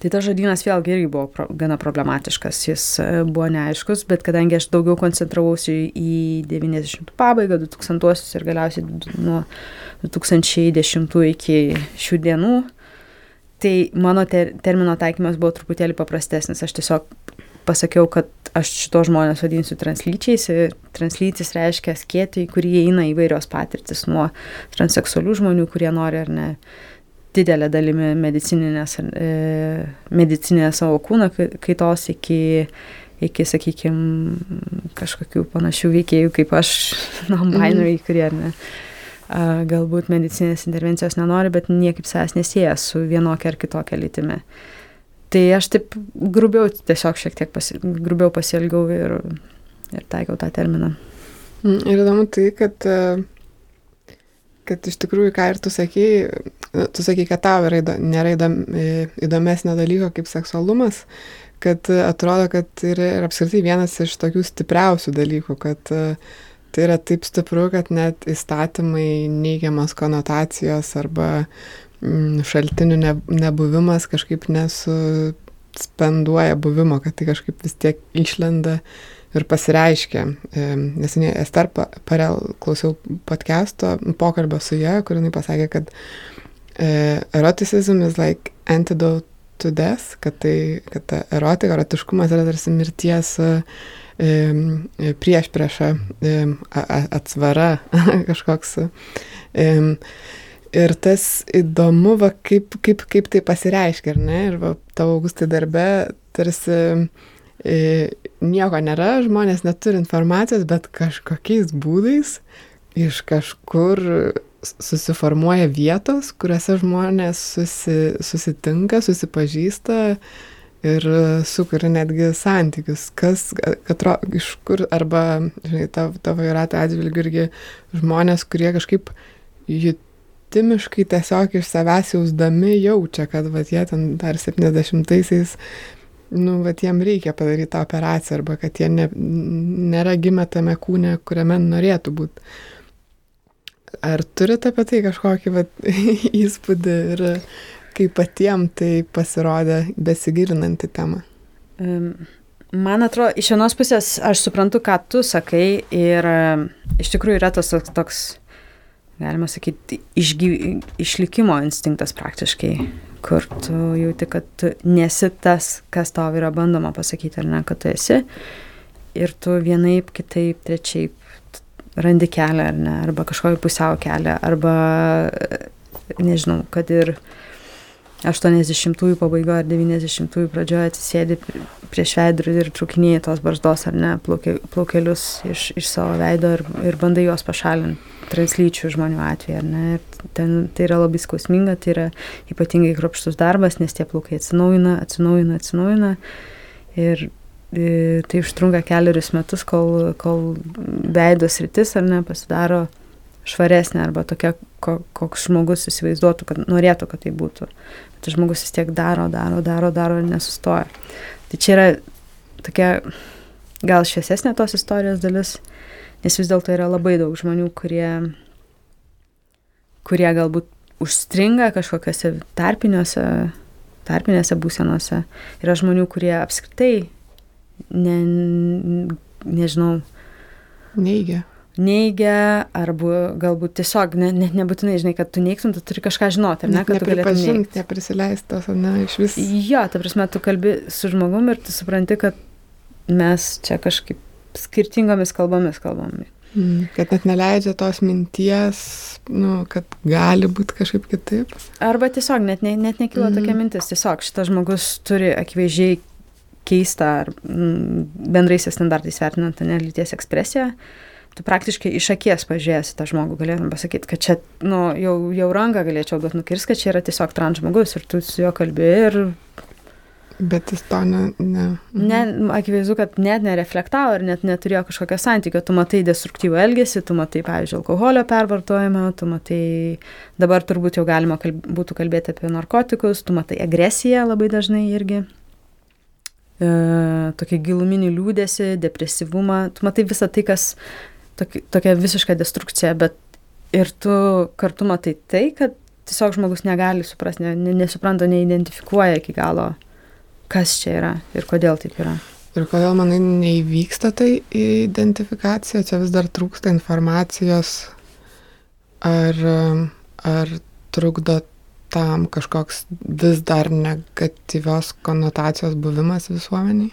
[SPEAKER 2] tai tas žodynas vėlgi irgi buvo pro, gana problematiškas, jis e, buvo neaiškus, bet kadangi aš daugiau koncentravausi į 90 pabaigą, 2000 ir galiausiai nuo 2010 iki šių dienų, tai mano ter, termino taikymas buvo truputėlį paprastesnis. Aš tiesiog pasakiau, kad aš šito žmonės vadinsiu translyčiais. ir Translytis reiškia skėti, į kurį įeina įvairios patirtis nuo transseksualių žmonių, kurie nori ar ne didelę dalimi medicininės, e, medicininės savo kūno kai- kaitos iki, iki sakykime, kažkokių panašių veikėjų kaip aš, non-binary, kurie ar ne. A, galbūt medicinės intervencijos nenori, bet niekaip savęs nesėja su vienokia ar kitokia lytimi. Tai aš taip grubiau tiesiog šiek tiek pasi, grubiau pasielgiau ir, ir taikiau tą terminą.
[SPEAKER 4] Mm, Ir įdomu tai, kad, e, kad iš tikrųjų, ką ir tu sakei, e, tu sakei, kad tau yra įdo, nėra įdom, e, įdomesnio dalyko kaip seksualumas, kad atrodo, kad yra ir apskritai vienas iš tokių stipriausių dalykų, kad tai yra taip stipru, kad net įstatymai neigiamas konotacijos arba šaltinių ne, nebuvimas kažkaip nesuspenduoja buvimo, kad tai kažkaip vis tiek išlenda ir pasireiškia. Neseniai Ester Pa- Parel klausiau podcast'o, pokalbio su ja, kur jinai pasakė, kad e, eroticism is like antidote to death, kad tai, kad ta erotika, erotiškumas yra tarsi mirties prieš priešą atsvara kažkoks. Ir tas įdomu, va, kaip, kaip, kaip tai pasireiškia, ar ne? Ir va, tavo augustai darbe tarsi e, nieko nėra, žmonės neturi informacijos, bet kažkokiais būdais iš kažkur susiformuoja vietos, kuriuose žmonės susi, susitinka, susipažįsta ir sukuria netgi santykius. Kas, atro, iš kur, arba, žinai, tavo, tavo yra atžvilgiu irgi žmonės, kurie kažkaip jutimiškai tiesiog iš savęs jausdami jaučia, kad vat, jie ten dar 70-aisiais nu, bet jiem reikia padaryti tą operaciją arba kad jie ne, nėra gimę tame kūne, kuriame norėtų būti. Ar turite apie tai kažkokį vat, įspūdį ir kaip patiem tai pasirodė besigilinant į temą?
[SPEAKER 2] Em, Man atrodo, iš vienos pusės aš suprantu, ką tu sakai ir iš tikrųjų yra tas toks, toks galima sakyti, išgy, išlikimo instinktas praktiškai, kur tu jauti, kad tu nesi tas, kas tau yra bandoma pasakyti, ar ne, kad tu esi. Ir tu vienaip, kitaip, trečiaip randi kelią, ar ne, arba kažkokį pusiau kelią, arba nežinau, kad ir 80-ųjų pabaigoje ar 90-ųjų pradžioje atsisėdi pr- prieš veidrodį ir trukinėjai tos barzdos ar ne plauke, plaukelius iš, iš savo veido ir, ir bandai juos pašalinti translyčių žmonių atveju, ten, tai yra labai skausminga, tai yra ypatingai kropštus darbas, nes tie plaukai atsinaujina, atsinaujina, atsinaujina. Ir e, tai užtrunka keliarius metus, kol, kol veidos rytis ar ne pasidaro švaresnė arba tokia, ko, koks žmogus įsivaizduotų, kad norėtų, kad tai būtų. Bet tas žmogus vis tiek daro, daro, daro, daro ir nesustoja. Tai čia yra tokia gal šviesesnė tos istorijos dalis, nes vis dėlto yra labai daug žmonių, kurie, kurie galbūt užstringa kažkokiose tarpiniuose, tarpinėse būsenose. Yra žmonių, kurie apskritai, ne, nežinau,
[SPEAKER 4] Neigia.
[SPEAKER 2] neigia, arba galbūt tiesiog, net ne, nebūtinai, žinai, kad tu neigtum, tu turi kažką žinoti, ar ne, kad tu galėtum neigti.
[SPEAKER 4] Nepripažinti, neprisileistos, ar ne, iš vis.
[SPEAKER 2] Jo, ta prasme, tu kalbi su žmogum ir tu supranti, kad mes čia kažkaip skirtingomis kalbomis kalbame.
[SPEAKER 4] Mm, Kad net neleidžia tos minties, nu, kad gali būti kažkaip kitaip.
[SPEAKER 2] Arba tiesiog net, ne, net nekilo
[SPEAKER 4] Mhm.
[SPEAKER 2] tokia mintis, tiesiog šitas žmogus turi akivaizdžiai keistą ar mm, bendraisiais standartais vertinant ne lyties ekspresiją. Tu praktiškai iš akies pažiūrėjęs tą žmogų galėtum pasakyti, kad čia, nu, jau, jau ranką galėčiau duoti nukirs, kad čia yra tiesiog trans žmogus ir tu su juo kalbi ir
[SPEAKER 4] Bet jis to ne. ne.
[SPEAKER 2] Ne, akivaizdu, kad net nereflektavo ir net neturėjo kažkokio santykio. Tu matai destruktyvų elgesį, tu matai, pavyzdžiui, alkoholio pervartojimą, tu matai, dabar turbūt jau galima kalb, būtų kalbėti apie narkotikus, tu matai agresiją labai dažnai irgi. E, tokį giluminį liūdėsi, depresyvumą, tu matai visą tai, kas tokia, tokia visiška destrukcija, bet ir tu kartu matai tai, kad tiesiog žmogus negali suprasti, ne, nesupranta, neidentifikuoja iki galo, kas čia yra ir kodėl taip yra.
[SPEAKER 4] Ir kodėl manai neįvyksta tai identifikacija, čia vis dar trūksta informacijos, ar, ar trukdo tam kažkoks vis dar negatyvios konotacijos buvimas visuomeniai?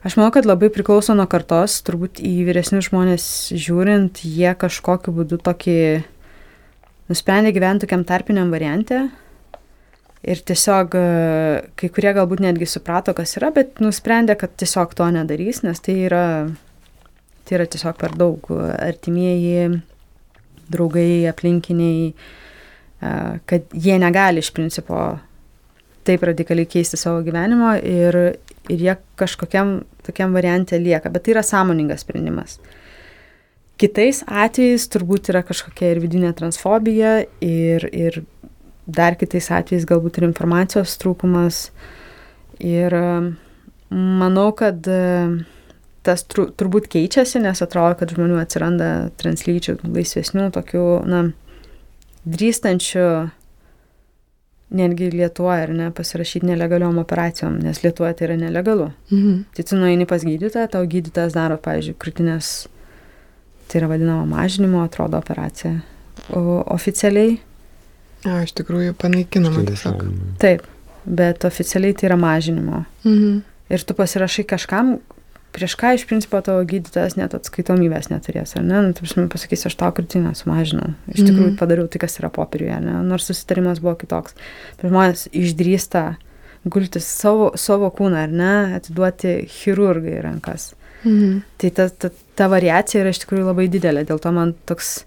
[SPEAKER 2] Aš manau, kad labai priklauso nuo kartos, turbūt į vyresnius žmonės žiūrint, jie kažkokiu būdu tokį nusprendė gyventi tokiam tarpiniam variante. Ir tiesiog e, kai kurie galbūt netgi suprato, kas yra, bet nusprendė, kad tiesiog to nedarys, nes tai yra, tai yra tiesiog per daug artimieji, draugai, aplinkiniai, e, kad jie negali iš principo taip radikaliai keisti savo gyvenimo ir, ir jie kažkokiam tokiam variante lieka, bet tai yra sąmoningas sprendimas. Kitais atvejais turbūt yra kažkokia ir vidinė transfobija ir, ir dar kitais atvejais galbūt ir informacijos trūkumas. Ir manau, kad tas turbūt keičiasi, nes atrodo, kad žmonių atsiranda translyčių, laisvesnių, tokių, na, drįstančių netgi Lietuvoje ar ne pasirašyti nelegaliom operacijom, nes Lietuvoje tai yra nelegalu. Mhm. Tai tu nueini pas gydytoją, tau gydytojas daro, pavyzdžiui, krūtinės, tai yra vadinama mažinimo, atrodo, operacija. O oficialiai.
[SPEAKER 4] A, iš tikrųjų panaikinama tiesiog.
[SPEAKER 2] Taip, bet oficialiai tai yra mažinimo. Mhm. Ir tu pasirašai kažkam, prieš ką iš principo tavo gydytojas net atskaitomybės neturės, ar ne? Nu, taip, aš pasakysiu, aš tau krūtinę sumažinau. Iš tikrųjų -hmm. padariau tai, kas yra popieriuje, ne? nors susitarimas buvo kitoks. Bet žmonės išdrįsta gulti savo, savo kūną, ar ne, atiduoti chirurgai rankas. -hmm. Tai ta, ta, ta variacija yra iš tikrųjų labai didelė, dėl to man toks,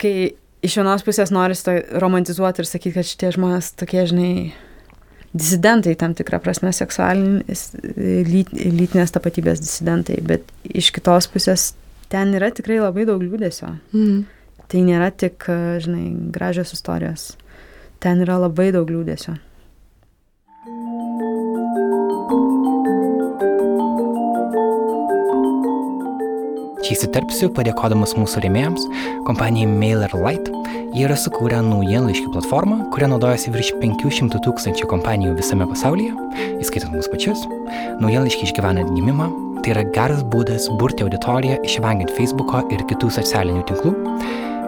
[SPEAKER 2] kai iš vienos pusės norisi romantizuoti ir sakyti, kad šitie žmonės tokie, žinai, disidentai tam tikrą prasme seksualinės, lyt, lytinės tapatybės disidentai, bet iš kitos pusės ten yra tikrai labai daug liūdėsio. Mm. Tai nėra tik, žinai, gražios istorijos. Ten yra labai daug liūdėsio.
[SPEAKER 1] Čia įsiterpsiu padėkodamas mūsų rėmėjams, kompanijai MailerLite Jie yra sukūrę naujienlaiškių platformą, kuria naudojasi virš 500 tūkstančių kompanijų visame pasaulyje, įskaitant mūsų pačius. Naujienlaiškiai išgyvena atgimimą, tai yra geras būdas burti auditoriją, išvengiant Facebook'o ir kitų socialinių tinklų.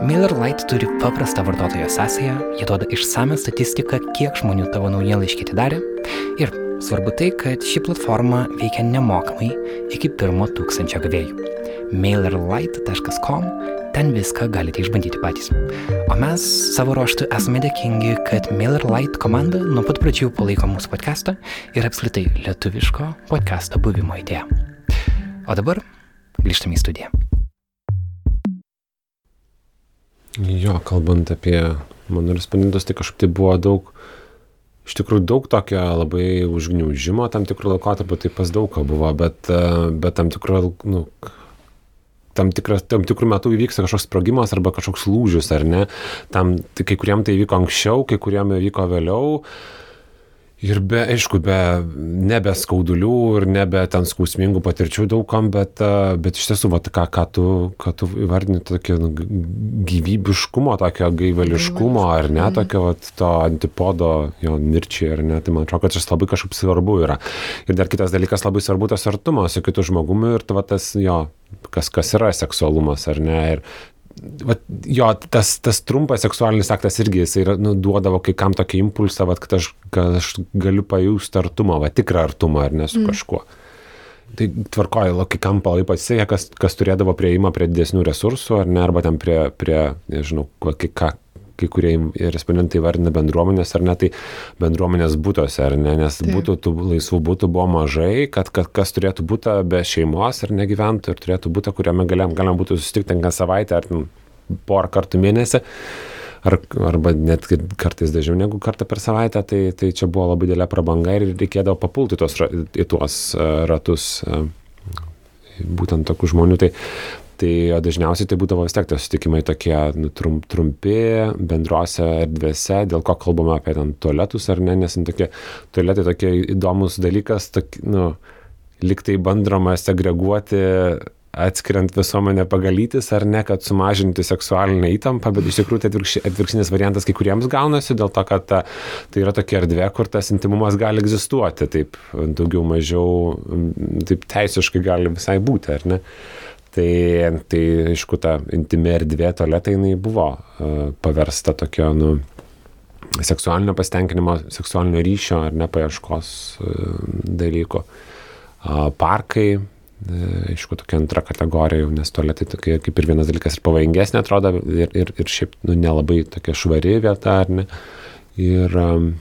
[SPEAKER 1] MailerLite turi paprastą vartotojo sąsają, jie duoda išsame statistiką, kiek žmonių tavo naujienlaiškį atidarė. Ir svarbu tai, kad ši platforma veikia nemokamai iki pirmo tūkstančio gavėjų. mailerlite.com ten viską galite išbandyti patys. O mes savo ruoštų esame dėkingi, kad MailerLite komanda nuo pat pradžių palaiko mūsų podcastą ir apskritai lietuviško podcast'o buvimo idėją. O dabar grįžtame į studiją.
[SPEAKER 3] Jo, kalbant apie mano respondentus, tai kažkaip tai buvo daug, iš tikrųjų daug tokio labai užgniaužimo, tam tikrų laikotarpių tai pas daug ką buvo, bet, bet tam tikrų, nu, tam, tikras, tam tikrų metų įvyksta kažkoks sprogimas arba kažkoks lūžis, ar ne. Tam, tai kai kuriem tai vyko anksčiau, kai kuriem įvyko vėliau. Ir be, aišku, be, nebe skaudulių ir nebe ten skausmingų patirčių daugam, bet, bet iš tiesų, vat, ką, ką tu, ką tu įvardini, tokio nu, gyvybiškumo, tokio gaivališkumo, ar ne, mhm. tokio vat, to antipodo jo mirčiai, ar ne, tai man atrodo, kad šis labai kažkaip svarbu yra. Ir dar kitas dalykas labai svarbu tas artumas su kitu žmogumi ir tu, vat, tas jo kas, kas yra seksualumas ar ne. Ir vat, jo, tas, tas trumpas seksualinis aktas irgi jis yra, nu, duodavo kai kam tokį impulsą, vat, kad, aš, kad aš galiu pajusti artumą, va, tikrą artumą ar ne su mm. kažkuo. Tai tvarkoja, kai kam palai pasisekė, kas, kas turėdavo prieimą prie didesnių resursų, ar ne, arba ten prie, prie nežinau, ką, kai kurie respondentai vardina bendruomenės ar ne, tai bendruomenės būtose, ar ne, nes būtų, tų laisvų būtų buvo mažai, kad, kad kas turėtų būti be šeimos ar negyventų ir turėtų būti, kuriame galim, galim būtų susitikti ten kas savaitę ar porą kartų mėnesį. ar, arba net kartais dažniau negu kartą per savaitę, tai, tai čia buvo labai didelė prabanga ir reikėdavo papulti tos, į tuos ratus būtent tokių žmonių. Tai, Tai dažniausiai tai būdavo vis tiek tie susitikimai tokie nu, trump, trumpi, bendrose erdvėse, dėl ko kalbame apie ten tualetus ar ne, nes tokie tualetai tokie įdomus dalykas, tok, nu, liktai bandoma segreguoti atskiriant visuomenę pagalytis ar ne, kad sumažinti seksualinę įtampą, bet iš tikrųjų tai atvirkš, atvirkštinis variantas kai kuriems gaunasi dėl to, kad ta, tai yra tokia erdvė, kur tas intimumas gali egzistuoti, taip daugiau mažiau, taip teisiškai gali visai būti, ar ne. Tai, tai aišku, ta intimi erdvė tualetai jinai buvo uh, paversta tokio, nu, seksualinio pasitenkinimo, seksualinio ryšio ar nepaieškos uh, dalyko. Uh, parkai, aišku, tokia antra kategorija, nes tualetai tokie kaip ir vienas dalykas ir pavojingesnė atrodo ir, ir, ir šiaip nu, nelabai tokia švari vieta, ar ne. Ir um,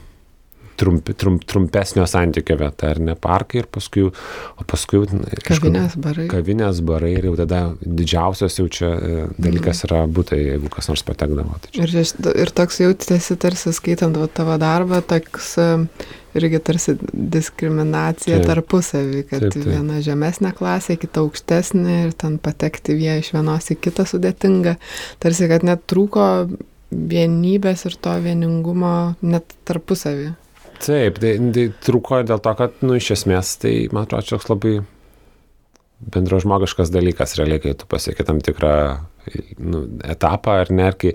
[SPEAKER 3] trump, trump, trumpesnio santykio vieta, ar ne parkai ir paskui, o paskui...
[SPEAKER 4] Kavinės barai.
[SPEAKER 3] Kavinės barai ir jau tada didžiausias jau čia e, dalykas yra būtai, jeigu kas nors patekdavo. Tai
[SPEAKER 4] čia. ir, ir toks jautėsi tarsi skaitant tavo darbą, toks e, irgi tarsi diskriminacija taip, tarpusavį, kad taip, taip. viena žemesnė klasė, kita aukštesnė ir ten patekti vie iš vienos į kitą sudėtinga. Tarsi, kad net trūko vienybės ir to vieningumo net tarpusavį.
[SPEAKER 3] Taip, tai, tai truko dėl to, kad, nu, iš esmės, tai, man atrodo, čia toks labai bendražmogiškas dalykas, realiai, kai tu pasieki tam tikrą nu, etapą, ar ne, kai,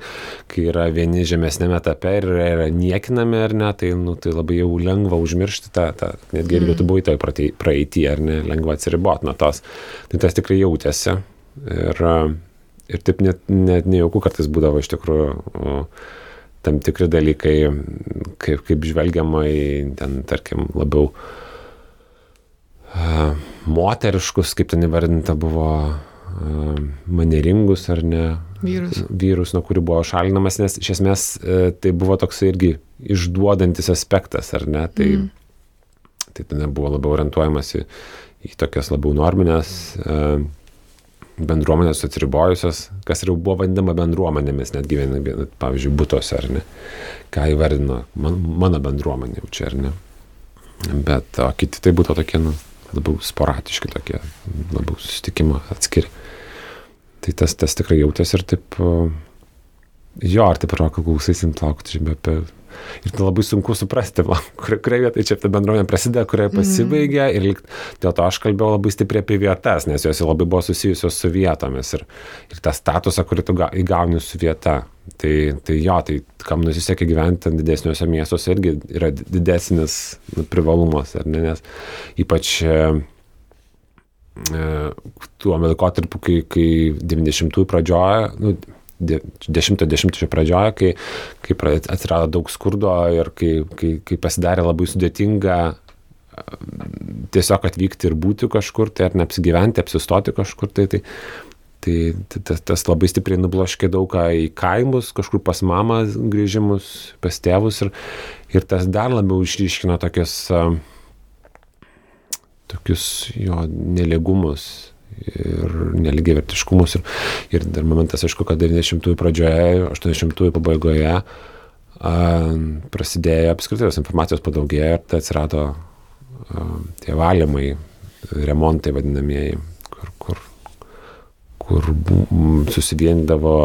[SPEAKER 3] kai yra vieni žemesnėme etape ir yra niekinami, ar ne, tai, nu, tai labai jau lengva užmiršti tą, tą netgi mm. tu buvai toj praeitį, ar ne, lengva atsiriboti nuo tos. Tai tas tikrai jautėsi. Ir, ir taip net, net nejauku kartais būdavo iš tikrųjų tam tikri dalykai, kaip, kaip žvelgiama į ten, tarkim, labiau uh, moteriškus, kaip ten įvardinta buvo, uh, manieringus ar ne.
[SPEAKER 4] Vyrus.
[SPEAKER 3] Vyrus, nuo kurių buvo šalinamas, nes iš esmės uh, tai buvo toks irgi išduodantis aspektas, ar ne. Tai, mm. tai tada buvo labiau orientuojamas į, į tokias labiau norminės. Uh, bendruomenės atsiribojusios, kas jau buvo vadinama bendruomenėmis, netgi, pavyzdžiui, būtose, ar ne, ką įvardino man, mano bendruomenė jau čia, ar ne. Bet o kiti tai būtų tokie, nu, labiau sporadiški tokie, labiau susitikimo atskiri. Tai tas, tas tikrai jautėsi ir taip, jo, ar taip yra, kad klausysim plaukti, bet apie Ir tai labai sunku suprasti, kurioje kur vietoje čia ta bendruomenė prasideda, kurioje pasibaigia. Mm. Ir dėl to aš kalbėjau labai stipriai apie vietas, nes jos labai buvo susijusios su vietomis ir, ir tą statusą, kurį tu įgauni su vieta. Tai, tai jo, tai kam nusisekė gyventi didesniuose miestuose irgi yra didesnis nu, privalumas, ne, nes ypač e, e tuo laikotarpiu, kai, kai 90-ųjų pradžioje, nu, 10-10 pradžioje, kai, kai atsirado daug skurdo ir kai, kai, kai pasidarė labai sudėtinga tiesiog atvykti ir būti kažkur, tai ar neapsigyventi, apsistoti kažkur, tai, tai, tai, tai tas, labai stipriai nubloškė daug ką į kaimus, kažkur pas mamą grįžimus, pas tėvus ir, ir tas dar labiau išryškino tokius, tokius jo neligumus ir neligiai vertiškumus. Ir, ir dar momentas, aišku, kad 90-ųjų pradžioje, 80-ųjų pabaigoje a, prasidėjo apskritai tos informacijos padaugėjo ir tai atsirado a, tie valymai, remontai vadinamieji, kur, kur, kur susiviendavo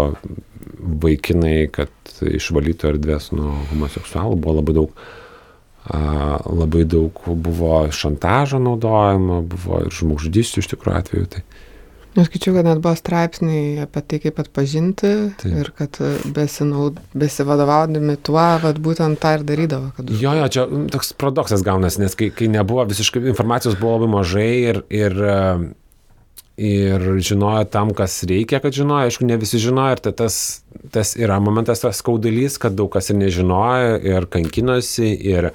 [SPEAKER 3] vaikinai, kad išvalytų erdvės nuo homoseksualų, buvo labai daug labai daug buvo šantažo naudojama, buvo ir žmogžudysčių iš tikrųjų atveju. Tai.
[SPEAKER 4] Aš skaičiau, kad net buvo straipsniai apie tai, kaip atpažinti Taip. ir kad besinaud, besivadovaudami tuo, vat, būtent tą ir darydavo. Kad...
[SPEAKER 3] Jo, jo, čia toks paradoksas gaunasi, nes kai, kai nebuvo visiškai informacijos buvo labai mažai ir, ir ir žinojo tam, kas reikia, kad žinojo, aišku, ne visi žinojo ir tai tas, tas yra momentas, tas skaudulys, kad daug kas ir nežinojo ir kankinosi ir,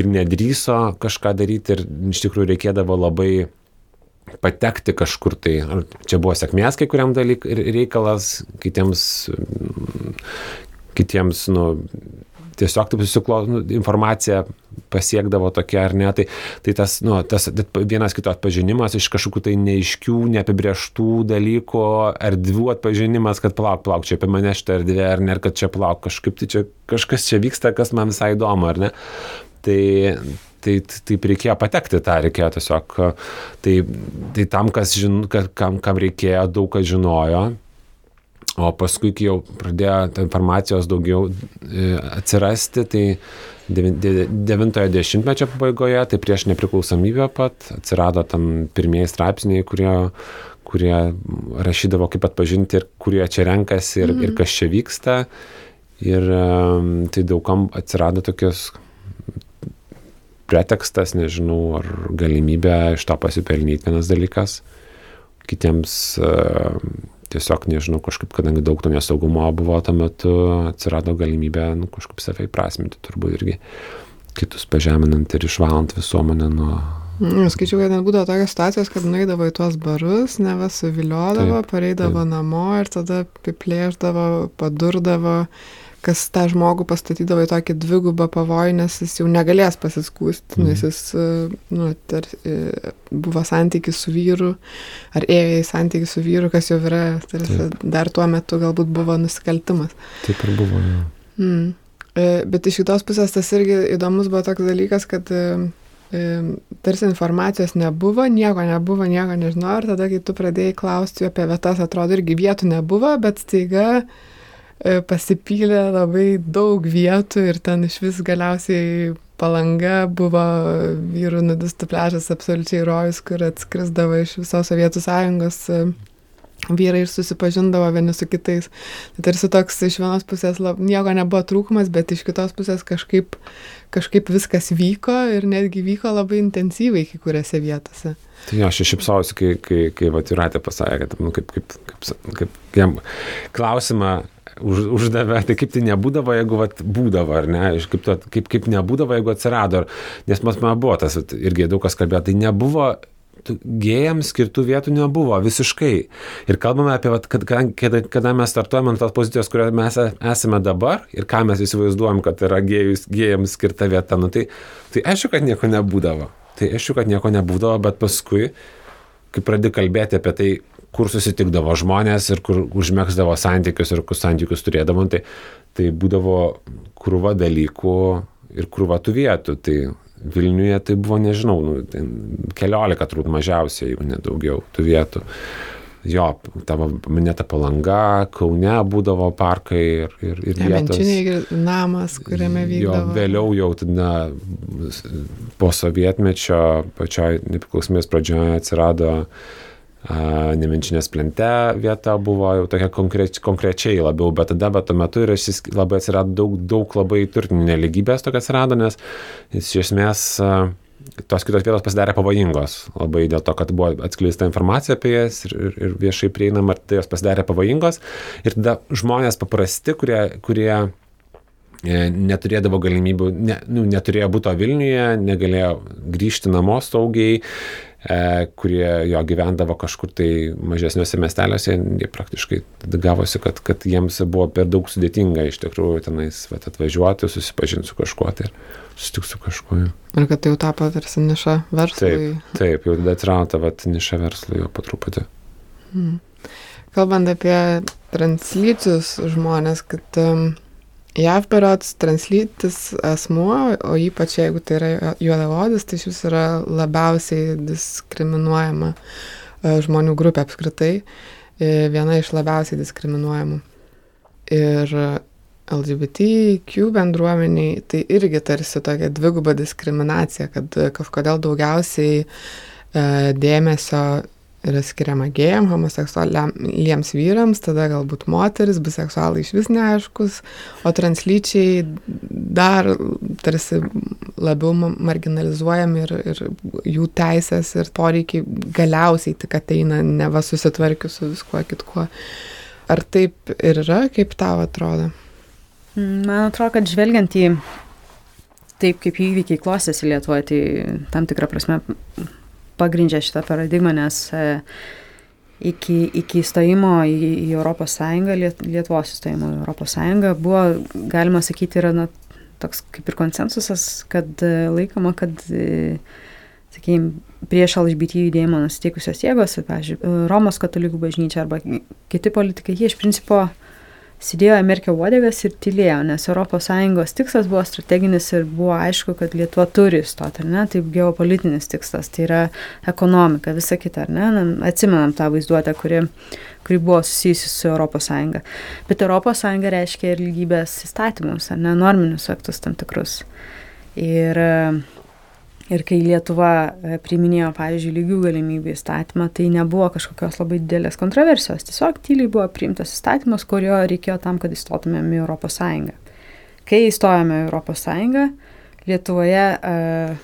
[SPEAKER 3] ir nedryso kažką daryti ir iš tikrųjų reikėdavo labai patekti kažkur tai. Čia buvo sėkmės kai kuriam dalyk reikalas, kitiems, kitiems, nu, tiesiog taip susiklo, nu, informacija pasiekdavo tokia ar ne. Tai, tai tas, nu, tas vienas kito atpažinimas iš kažkokių tai neiškių, neapibrieštų dalykų, erdvių atpažinimas, kad palauk, palauk, čia apie mane šitą erdvę, ar ne, kad čia palauk, kažkaip tai čia kažkas čia vyksta, kas man visai įdomu, ar ne. Tai, tai taip reikėjo patekti tą, reikėjo tiesiog, tai, tai tam, kas žin, kam, kam reikėjo, daug kas žinojo, O paskui, kai jau pradėjo informacijos daugiau e, atsirasti, tai 90-ojo dešimtmečio pabaigoje, tai prieš nepriklausomybę pat atsirado tam pirmieji straipsniai, kurie, kurie rašydavo, kaip atpažinti ir kurie čia renkasi ir, mm. ir kas čia vyksta. Ir tai daugam atsirado tokios pretekstas, nežinau, ar galimybė iš to pasipelnyti vienas dalykas. Kitiems tiesiog, nežinau, kažkaip, kadangi daug to nesaugumo buvo tuo metu, atsirado galimybė nu, kažkaip save įprasminti, turbūt irgi kitus pažeminant ir išvalant visuomenę nuo...
[SPEAKER 4] Mm, skaičiau, kad net būdavo tokios situacijos, kad nueidavo į tuos barus, neva suviliodavo, pareidavo namo ir tada apiplėždavo, padurdavo kas tą žmogų pastatydavo į tokį dvigubą pavojų, nes jis jau negalės pasiskūsti, mm. nes jis e, nu, tar, e, buvo santykis su vyru, ar ėjo į santykį su vyru, kas jau yra, tarsi, dar tuo metu galbūt buvo nusikaltimas.
[SPEAKER 3] Taip ir buvo, jau.
[SPEAKER 4] Mm. E, bet iš kitos pusės tas irgi įdomus buvo toks dalykas, kad tarsi informacijos nebuvo, nieko nebuvo, nieko nežinau, ir tada, kai tu pradėjai klausti apie vietas, atrodo irgi vietų nebuvo, bet staiga E, pasipylė labai daug vietų ir ten iš vis galiausiai palanga buvo vyrų nudistų pležas absoliučiai rojus, kur atskrisdavo iš visos Sovietų sąjungos e, vyrai ir susipažindavo vieni su kitais. Tai tarsi toks iš vienos pusės lab, nieko nebuvo trūkumas, bet iš kitos pusės kažkaip, kažkaip viskas vyko ir netgi vyko labai intensyviai kai kuriuose vietose.
[SPEAKER 3] Tai aš šipsausiu, kai, kai, kai Vatiratė pasakė, kad, nu, kaip, kaip, kaip, kaip jam klausimą už, uždavė, tai kaip tai nebūdavo, jeigu vat, būdavo, ar ne, kaip, to, kaip, kaip nebūdavo, jeigu atsirado, nes mas man buvo tas, irgi daug kas kalbėjo, tai nebuvo gėjams skirtų vietų nebuvo visiškai. Ir kalbame apie, vat, kad, kada, kada mes startuojame ant tos pozicijos, kurioje mes e, esame dabar ir ką mes įsivaizduojam, kad yra gėjus, gėjams skirta vieta, nu, tai, tai aišku, kad nieko nebūdavo. Tai aišku, kad nieko nebūdavo, bet paskui, kai pradedi kalbėti apie tai, kur susitikdavo žmonės ir kur užmėgsdavo santykius ir kur santykius turėdavo, tai, tai būdavo krūva dalykų ir krūva tų vietų. Tai Vilniuje tai buvo, nežinau, nu, keliolika turbūt mažiausiai, jeigu nedaugiau tų vietų. Jo, tavo minėta palanga, Kaune būdavo parkai ir, ir, ir
[SPEAKER 4] vietos. namas, kuriame vykdavo.
[SPEAKER 3] Jo, vėliau jau tada po sovietmečio, pačioj nepriklausomės pradžioje atsirado uh, Nemenčinės plente vieta buvo jau tokia konkreč, konkrečiai labiau, bet tada, bet tuo metu ir labai atsirado daug, daug labai turtinių neligybės tokia atsirado, nes iš esmės tos kitos vietos pasidarė pavojingos. Labai dėl to, kad buvo atskleista informacija apie jas ir, ir, ir viešai prieinama, tai jos pasidarė pavojingos. Ir tada žmonės paprasti, kurie, kurie e, neturėdavo galimybių, ne, nu, neturėjo būto Vilniuje, negalėjo grįžti namo saugiai, kurie jo gyvendavo kažkur tai mažesniuose miesteliuose, praktiškai gavosi, kad, kad jiems buvo per daug sudėtinga iš tikrųjų tenais vat, atvažiuoti, susipažinti su kažkuo tai ir susitikti su kažkuo.
[SPEAKER 4] Ir kad tai jau tapo tarsi niša verslui.
[SPEAKER 3] Taip, taip jau tada atsirado ta vat, niša verslui jau po truputį.
[SPEAKER 4] Hmm. Kalbant apie translyčius žmonės, kad um, JAV berots translytis asmuo, o ypač jeigu tai yra juodavodis, tai šis yra labiausiai diskriminuojama e, žmonių grupė apskritai, e, viena iš labiausiai diskriminuojamų. Ir LGBTQ bendruomeniai tai irgi tarsi tokia dviguba diskriminacija, kad kažkodėl daugiausiai e, dėmesio yra skiriama gėjam, homoseksualiems vyrams, tada galbūt moteris, biseksualai iš vis neaiškus, o translyčiai dar tarsi labiau marginalizuojami ir, ir jų teisės ir poreikiai galiausiai tik ateina neva susitvarkius su viskuo kitkuo. Ar taip ir yra, kaip tau atrodo?
[SPEAKER 2] Mm, man atrodo, kad žvelgiant į taip, kaip įvykiai klostėsi Lietuvoje, tai tam tikrą prasme pagrindžia šitą paradigmą, nes e, iki, iki įstojimo į, į Europos Sąjungą, Lietuvos įstojimo į Europos Sąjungą buvo, galima sakyti, yra na, toks kaip ir konsensusas, kad e, laikoma, kad, e, sakykime, prieš LGBT judėjimą nusiteikusios jėgos, pavyzdžiui, Romos katalikų bažnyčia arba kiti politikai, jie iš principo sėdėjo Amerikio uodegas ir tylėjo, nes ES tikslas buvo strateginis ir buvo aišku, kad Lietuva turi įstoti, ar ne, taip geopolitinis tikslas, tai yra ekonomika, visa kita, ar ne, Na, atsimenam tą vaizduotę, kuri, kuri buvo susijusi su ES. Bet ES reiškia ir lygybės įstatymus, ar ne, norminius aktus tam tikrus. Ir Ir kai Lietuva e, priminėjo, pavyzdžiui, lygių galimybių įstatymą, tai nebuvo kažkokios labai didelės kontroversijos. Tiesiog tyliai buvo priimtas įstatymas, kurio reikėjo tam, kad įstotumėm į ES. Kai įstojome į ES, Lietuvoje uh,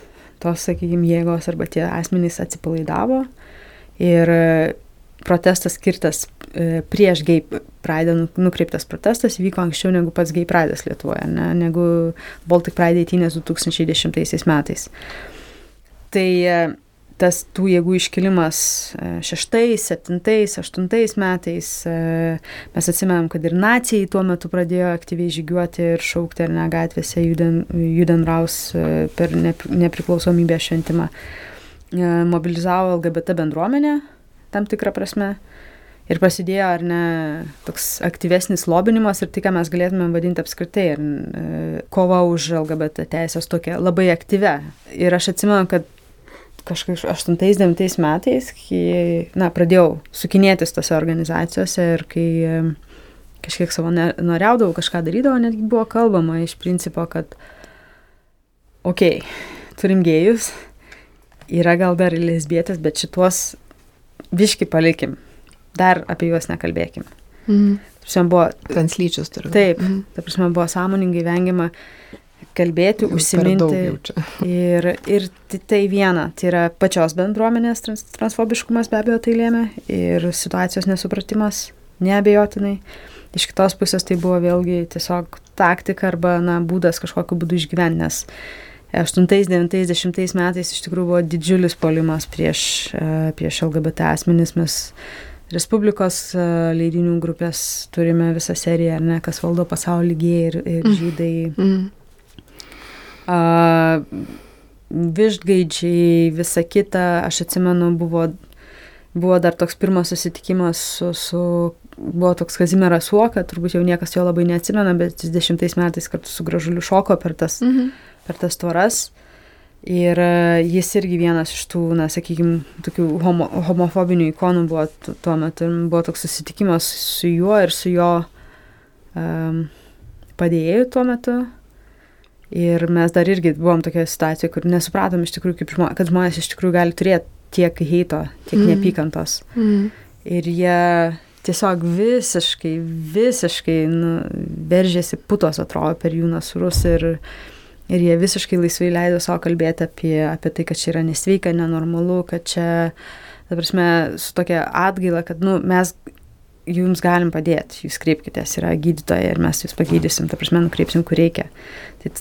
[SPEAKER 2] tos, sakykime, jėgos arba tie asmenys atsipalaidavo ir uh, protestas skirtas prieš gay praidą nu, nukreiptas protestas vyko anksčiau negu pats gay praidas Lietuvoje, ne, negu Baltic Pride 18 2010 metais. Tai e, tas tų jėgų iškilimas e, šeštais, septintais, aštuntais metais, e, mes atsimenam, kad ir nacijai tuo metu pradėjo aktyviai žygiuoti ir šaukti ar ne gatvėse judant raus per nepriklausomybę šventimą. Mobilizavo LGBT bendruomenę tam tikrą prasme. Ir prasidėjo, ar ne, toks aktyvesnis lobinimas ir tai, ką mes galėtumėm vadinti apskritai, ir kova už LGBT teisės tokia labai aktyvę. Ir aš atsimenu, kad kažkaip 8-9 metais, kai, na, pradėjau sukinėtis tose organizacijose ir kai kažkiek savo norėdavau, kažką darydavau, netgi buvo kalbama iš principo, kad, okei, okay, turim gėjus, yra gal dar ir lesbietės, bet šituos viški palikim, dar apie juos nekalbėkim.
[SPEAKER 4] Mm.
[SPEAKER 2] Buvo,
[SPEAKER 4] Translyčius turiu.
[SPEAKER 2] Taip, mm. ta prasme buvo sąmoningai vengiama kalbėti,
[SPEAKER 4] Jau
[SPEAKER 2] užsiminti. Ir, ir tai viena, tai yra pačios bendruomenės trans, transfobiškumas be abejo tai lėmė ir situacijos nesupratimas neabejotinai. Iš kitos pusės tai buvo vėlgi tiesiog taktika arba na, būdas kažkokiu būdu išgyventi, nes 8-90 metais iš tikrųjų buvo didžiulis polimas prieš, e, prieš LGBT asmenis. Mes Respublikos e, leidinių grupės turime visą seriją, ne, kas valdo pasaulį gėjai ir, ir mm. žydai. Mm a, vištgaidžiai, visa kita, aš atsimenu, buvo, buvo dar toks pirmas susitikimas su, su buvo toks Kazimieras Suoka, turbūt jau niekas jo labai neatsimena, bet 30 metais kartu su gražuliu šoko per tas, mhm. per tas tvoras. Ir jis irgi vienas iš tų, na, sakykime, tokių homo, homofobinių ikonų buvo tuo metu. Buvo toks susitikimas su juo ir su jo um, padėjėju tuo metu. Ir mes dar irgi buvom tokioje situacijoje, kur nesupratom iš tikrųjų, žmonės, kad žmonės iš tikrųjų gali turėti tiek heito, tiek mm. neapykantos. Mm. Ir jie tiesiog visiškai, visiškai nu, veržėsi putos, atrodo, per jų nasrus ir, ir jie visiškai laisvai leido savo kalbėti apie, apie tai, kad čia yra nesveika, nenormalu, kad čia, ta prasme, su tokia atgaila, kad nu, mes jums galim padėti, jūs kreipkitės, yra gydytoja ir mes jūs pagydysim, ta prasme, nukreipsim, kur reikia. Tai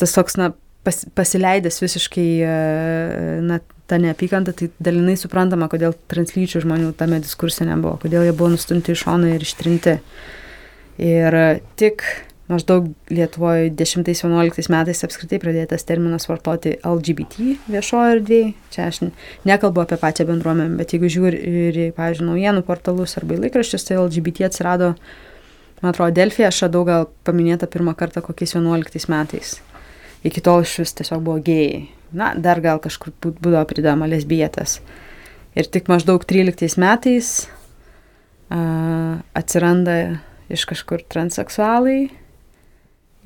[SPEAKER 2] tas toks, na, pas, pasileidęs visiškai, e, na, ta neapykanta, tai dalinai suprantama, kodėl translyčių žmonių tame diskurse nebuvo, kodėl jie buvo nustumti iš šono ir ištrinti. Ir tik maždaug Lietuvoje 10-11 metais apskritai pradėtas terminas vartoti LGBT viešojo erdvėje. Čia aš nekalbu apie pačią bendruomenę, bet jeigu žiūri ir, pavyzdžiui, naujienų portalus arba laikraščius, tai LGBT atsirado, man atrodo, Delfija, aš radau gal paminėta pirmą kartą kokiais 11 metais. Iki tol iš vis tiesiog buvo gėjai. Na, dar gal kažkur būdavo pridama lesbietas. Ir tik maždaug 13 metais uh, atsiranda iš kažkur transseksualai,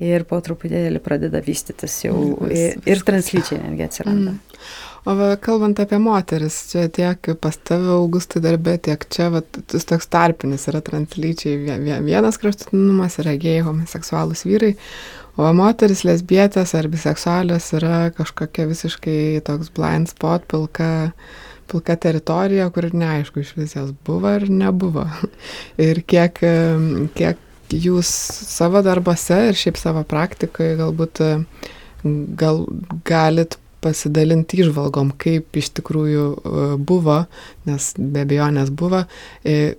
[SPEAKER 2] ir po truputėlį pradeda vystytis jau ir, ir translyčiai netgi atsiranda. Mm.
[SPEAKER 4] O va, kalbant apie moteris, čia tiek pas tave augustai darbė, tiek čia, va, tas toks tarpinis yra translyčiai, vienas kraštutinumas yra gėjai, homoseksualus vyrai, o moteris, lesbietės ar biseksualios yra kažkokia visiškai toks blind spot, pilka, pilka teritorija, kur neaišku iš vis jos buvo ar nebuvo. ir kiek, kiek jūs savo darbuose ir šiaip savo praktikoje galbūt e, gal, galit pasidalinti išvalgom, kaip iš tikrųjų e, buvo, nes be abejonės buvo, e,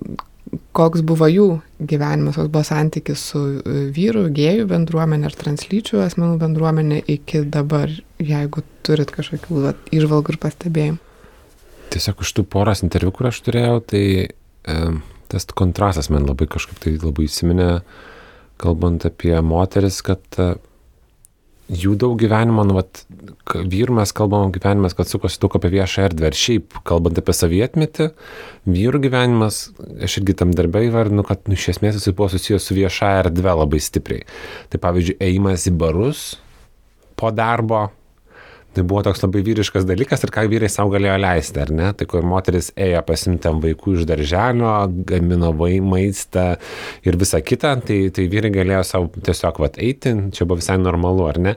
[SPEAKER 4] koks buvo jų gyvenimas, koks buvo santykis su vyru, gėjų bendruomenė ar translyčių asmenų bendruomenė iki dabar, jeigu turit kažkokių išvalgų ir pastebėjimų.
[SPEAKER 3] Tiesiog iš tų poras interviu, kur aš turėjau, tai e, tas kontrastas man labai kažkaip tai labai įsiminė, kalbant apie moteris, kad e, jų daug gyvenimo, nu, vat, vyrų mes kalbam gyvenimas, kad sukosi daug apie viešą erdvę. Ir šiaip, kalbant apie savietmetį, vyrų gyvenimas, aš irgi tam darbę įvardinu, kad nu, iš esmės jis buvo susijęs su vieša erdvė labai stipriai. Tai pavyzdžiui, ėjimas į barus po darbo, Tai buvo toks labai vyriškas dalykas ir ką vyrai savo galėjo leisti, ar ne? Tai kur moteris ėjo pasimtam vaikų iš darželio, gamino vai maistą ir visą kitą, tai, tai vyrai galėjo savo tiesiog vat eiti, čia buvo visai normalu, ar ne?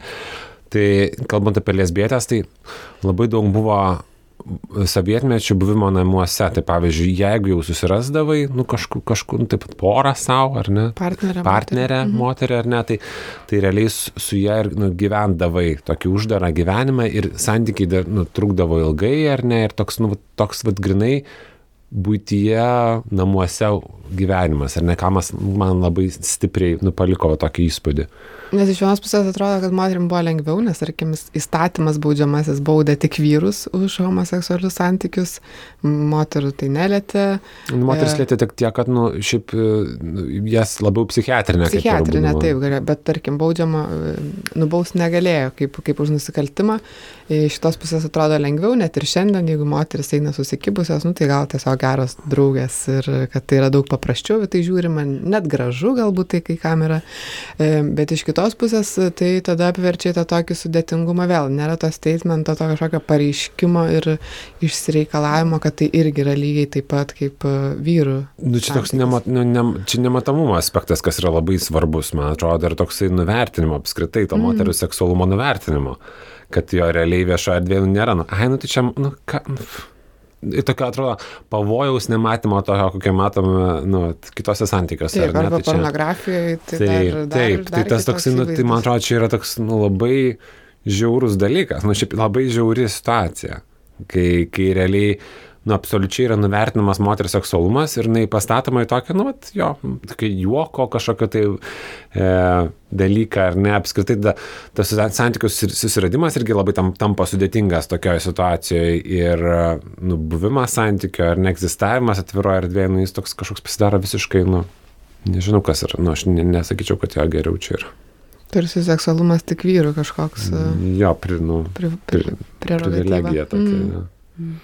[SPEAKER 3] Tai kalbant apie lesbietės, tai labai daug buvo sovietmečių buvimo namuose. Tai pavyzdžiui, jeigu jau susirasdavai, nu kažkur, kažkur nu, taip porą savo, ar ne?
[SPEAKER 4] Partnerę.
[SPEAKER 3] Partnerę, moterį, moterį ar ne, tai, tai realiai su, su ją ir nu, gyvendavai tokį uždarą gyvenimą ir santykiai dar, nu, trukdavo ilgai, ar ne, ir toks, nu, toks, vad, grinai būtyje, namuose gyvenimas, ar ne, kamas man labai stipriai nupaliko tokį įspūdį.
[SPEAKER 4] Nes iš vienos pusės atrodo, kad moterim buvo lengviau, nes, tarkim, įstatymas baudžiamasis baudė tik vyrus už homoseksualius santykius, moterų tai nelėtė.
[SPEAKER 3] Moteris e... lėtė tik tiek, kad, nu, šiaip nu, jas labiau psichiatrinė.
[SPEAKER 4] Psichiatrinė, taip, galėjo, bet, tarkim, baudžiama, e, nubaus negalėjo kaip, kaip už nusikaltimą. Iš šitos pusės atrodo lengviau, net ir šiandien, jeigu moteris eina susikibusios, nu, tai gal tiesiog geros draugės ir kad tai yra daug paprasčiau, bet tai žiūrima net gražu galbūt tai kai kam yra. E, bet iš kitos kitos pusės, tai tada apverčia tą tokį sudėtingumą vėl. Nėra to statemento, to kažkokio pareiškimo ir išsireikalavimo, kad tai irgi yra lygiai taip pat kaip e, vyrų.
[SPEAKER 3] Nu, čia toks nemat, nu, ne, čia nematomumo aspektas, kas yra labai svarbus, man atrodo, ir toksai nuvertinimo apskritai, to mm. moterų seksualumo nuvertinimo kad jo realiai viešoje erdvėje nu, nėra. Nu, ai, nu tai čia, nu, ką, nu, tokio atrodo pavojaus nematymo toho, kokią matome nu, kitose santykiuose.
[SPEAKER 4] Taip, arba tai pornografijoje. Tai
[SPEAKER 3] taip, dar, dar, taip, dar, tai tas toks, nu, tai man atrodo, čia yra toks nu, labai žiaurus dalykas, nu šiaip labai žiauri situacija, kai, kai realiai nu, absoliučiai yra nuvertinamas moters seksualumas ir jinai pastatoma į tokią, nu, vat, jo, tokį juoko kažkokio tai e, dalyką, ar ne, apskritai da, tas santykių susiradimas irgi labai tam, tampa sudėtingas tokioje situacijoje ir, nu, buvimas santykio ar neegzistavimas atviroje erdvėje, nu, jis toks kažkoks pasidaro visiškai, nu, nežinau kas yra, nu, aš nesakyčiau, kad jo geriau čia yra.
[SPEAKER 4] Tarsi seksualumas tik vyrų kažkoks.
[SPEAKER 3] Jo, pri, nu, pri, pri, privilegija tokia. Mm.
[SPEAKER 2] Mm.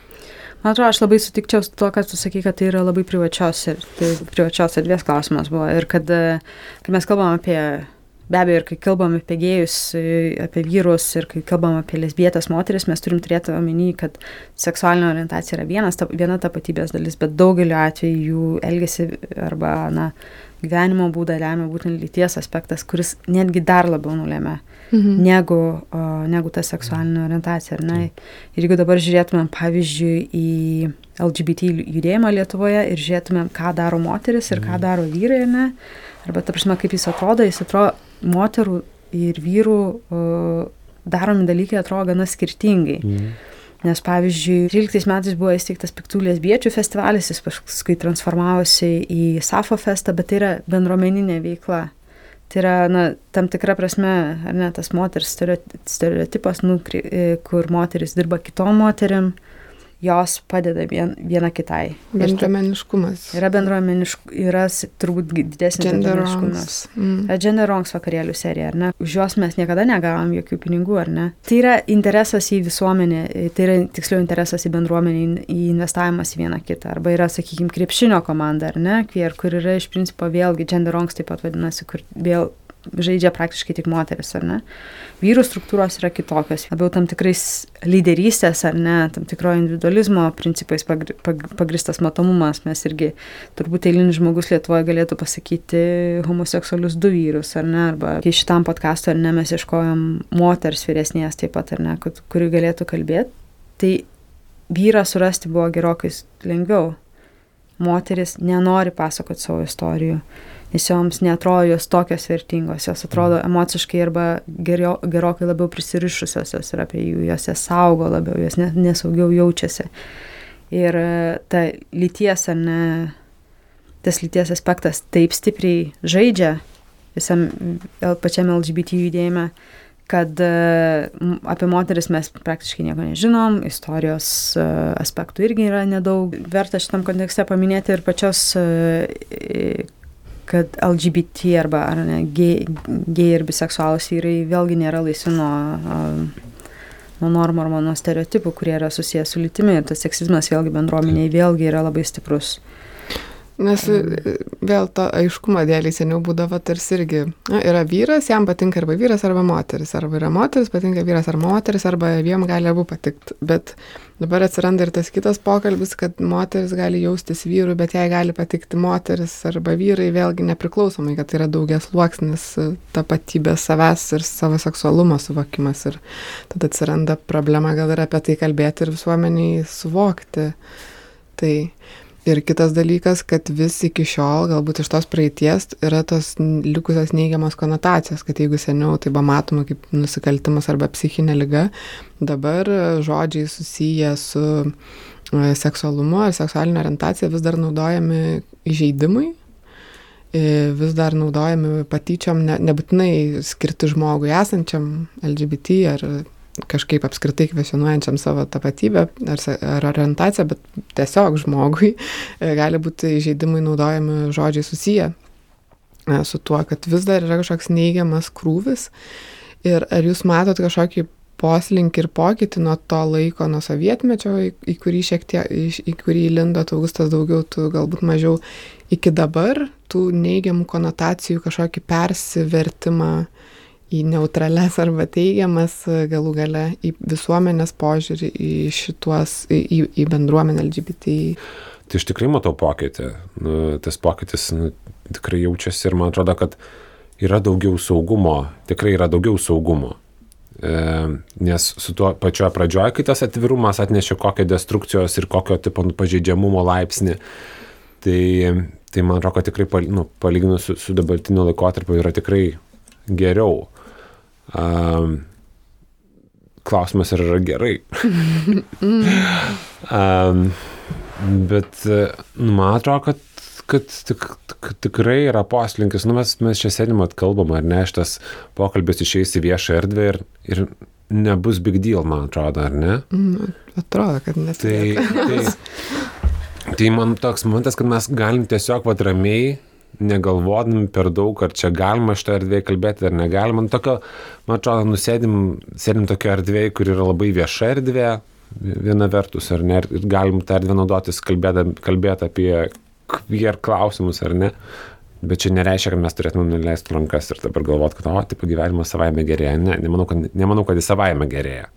[SPEAKER 2] Man atrodo, aš labai sutikčiau su tuo, kad tu sakai, kad tai yra labai privačios, ir, tai privačios erdvės klausimas buvo. Ir kad, kai mes kalbam apie, be abejo, ir kai kalbam apie gėjus, apie vyrus, ir kai kalbam apie lesbietės moteris, mes turim turėti omeny, kad seksualinė orientacija yra vienas, ta, viena tapatybės dalis, bet daugeliu atveju jų elgesi arba, na, gyvenimo būdą lemia būtent lyties aspektas, kuris netgi dar labiau nulėmė mhm. negu, o, negu ta seksualinė orientacija. Na, ir jeigu dabar žiūrėtumėm, pavyzdžiui, į LGBT judėjimą Lietuvoje ir žiūrėtumėm, ką daro moteris ir ką mhm. daro vyrai, ne, arba, ta prasme, kaip jis atrodo, jis atrodo moterų ir vyrų o, daromi dalykai atrodo gana skirtingai. Mhm. Nes pavyzdžiui, 13 metais buvo įsteigtas Piktų lesbiečių festivalis, jis paskui transformavosi į Safo festą, bet tai yra bendruomeninė veikla. Tai yra, na, tam tikra prasme, ar ne, tas moters stereotipas, nu, kur moteris dirba kitom moterim, jos padeda vien, viena kitai.
[SPEAKER 4] Bendruomeniškumas.
[SPEAKER 2] Yra bendruomeniškumas, yra turbūt didesnis bendruomeniškumas. Mm. Yra Gender Wrongs vakarėlių serija, ar ne? Už juos mes niekada negavom jokių pinigų, ar ne? Tai yra interesas į visuomenę, tai yra tiksliau interesas į bendruomenę, į investavimas į vieną kitą. Arba yra, sakykime, krepšinio komanda, ar ne? Kur yra iš principo vėlgi Gender Wrongs taip pat vadinasi, kur vėl žaidžia praktiškai tik moteris, ar ne? Vyrų struktūros yra kitokios, labiau tam tikrais lyderystės, ar ne, tam tikro individualizmo principais pagri, pag, pagristas matomumas. Mes irgi, turbūt eilinis žmogus Lietuvoje galėtų pasakyti homoseksualius du vyrus, ar ne, arba šitam podkastui, ar ne, mes ieškojom moters vyresnės taip pat, ar ne, kuri galėtų kalbėti. Tai vyrą surasti buvo gerokai lengviau. Moteris nenori pasakoti savo istorijų nes joms netrodo jos tokios vertingos, jos atrodo mhm. emociškai arba gerio, gerokai labiau prisirišusios, jos yra apie jų, jos jas saugo labiau, jos nesaugiau jaučiasi. Ir e, ta lyties ne tas lyties aspektas taip stipriai žaidžia visam pačiam LGBT judėjime, kad e, apie moteris mes praktiškai nieko nežinom, istorijos e, aspektų irgi yra nedaug. Verta šitam kontekste paminėti ir pačios, kad LGBT arba ar ne, gei, gei ir biseksualus vyrai vėlgi nėra laisvi nuo, nuo normų arba nuo stereotipų, kurie yra susijęs su lytimi ir tas seksizmas vėlgi bendruomeniai vėlgi yra labai stiprus.
[SPEAKER 4] Nes e, vėl to aiškumo dėlį seniau būdavo tarsi irgi, na, yra vyras, jam patinka arba vyras, arba moteris, arba yra moteris, patinka vyras ar moteris, arba jiem gali abu patikti. Bet dabar atsiranda ir tas kitas pokalbis, kad moteris gali jaustis vyru, bet jai gali patikti moteris arba vyrai, vėlgi nepriklausomai, kad tai yra daugias luoksnis tapatybės savęs ir savo seksualumo suvokimas. Ir tada atsiranda problema gal ir apie tai kalbėti ir visuomeniai suvokti. Tai Ir kitas dalykas, kad vis iki šiol, galbūt iš tos praeities, yra tos likusios neigiamos konotacijos, kad jeigu seniau tai buvo matoma kaip nusikaltimas arba psichinė lyga, dabar žodžiai susiję su e, seksualumu ar seksualinė orientacija vis dar naudojami įžeidimui, e, vis dar naudojami patyčiom, ne, nebūtinai skirti žmogui esančiam LGBT ar kažkaip apskritai kvesionuojančiam savo tapatybę ar, ar orientaciją, bet tiesiog žmogui e, gali būti įžeidimai naudojami žodžiai susiję e, su tuo, kad vis dar yra kažkoks neigiamas krūvis. Ir ar jūs matot kažkokį poslinkį ir pokytį nuo to laiko, nuo sovietmečio, į, į kurį šiek tiek, į, į kurį lindo Augustas daugiau, tu galbūt mažiau, iki dabar tų neigiamų konotacijų kažkokį persivertimą į neutrales arba teigiamas galų gale į visuomenės požiūrį į šituos, į, į bendruomenę LGBT.
[SPEAKER 3] Tai iš tikrai matau pokytį. Nu, tas pokytis nu, tikrai jaučiasi ir man atrodo, kad yra daugiau saugumo, tikrai yra daugiau saugumo. E, nes su tuo pačioje pradžioje, kai tas atvirumas atnešė kokią destrukcijos ir kokio tipo pažeidžiamumo laipsnį, tai, tai man atrodo, kad tikrai nu, palyginus su, su dabartiniu laikotarpiu yra tikrai geriau. Um, klausimas ar yra gerai. um, bet nu, man atrodo, kad, kad tik, tik, tikrai yra poslinkis. Nu, mes, mes čia sėdim atkalbam, ar ne, šitas pokalbis išeis į viešą erdvę ir, ir nebus big deal, man atrodo, ar ne?
[SPEAKER 4] Mm, atrodo, kad nes. Tai,
[SPEAKER 3] tai, tai man toks momentas, kad mes galim tiesiog vad ramiai negalvodami per daug, ar čia galima šitą erdvėje kalbėti ar negalima. Man, tokio, man atrodo, nusėdim, sėdim tokio erdvėje, kur yra labai vieša erdvė, viena vertus, ar ne, ir galim tą erdvę naudotis kalbėti apie queer klausimus, ar ne. Bet čia nereiškia, kad mes turėtume nuleisti rankas ir dabar galvoti, kad, o, tipo gyvenimas savaime gerėja. Ne, nemanau, kad, nemanau, kad jis savaime gerėja.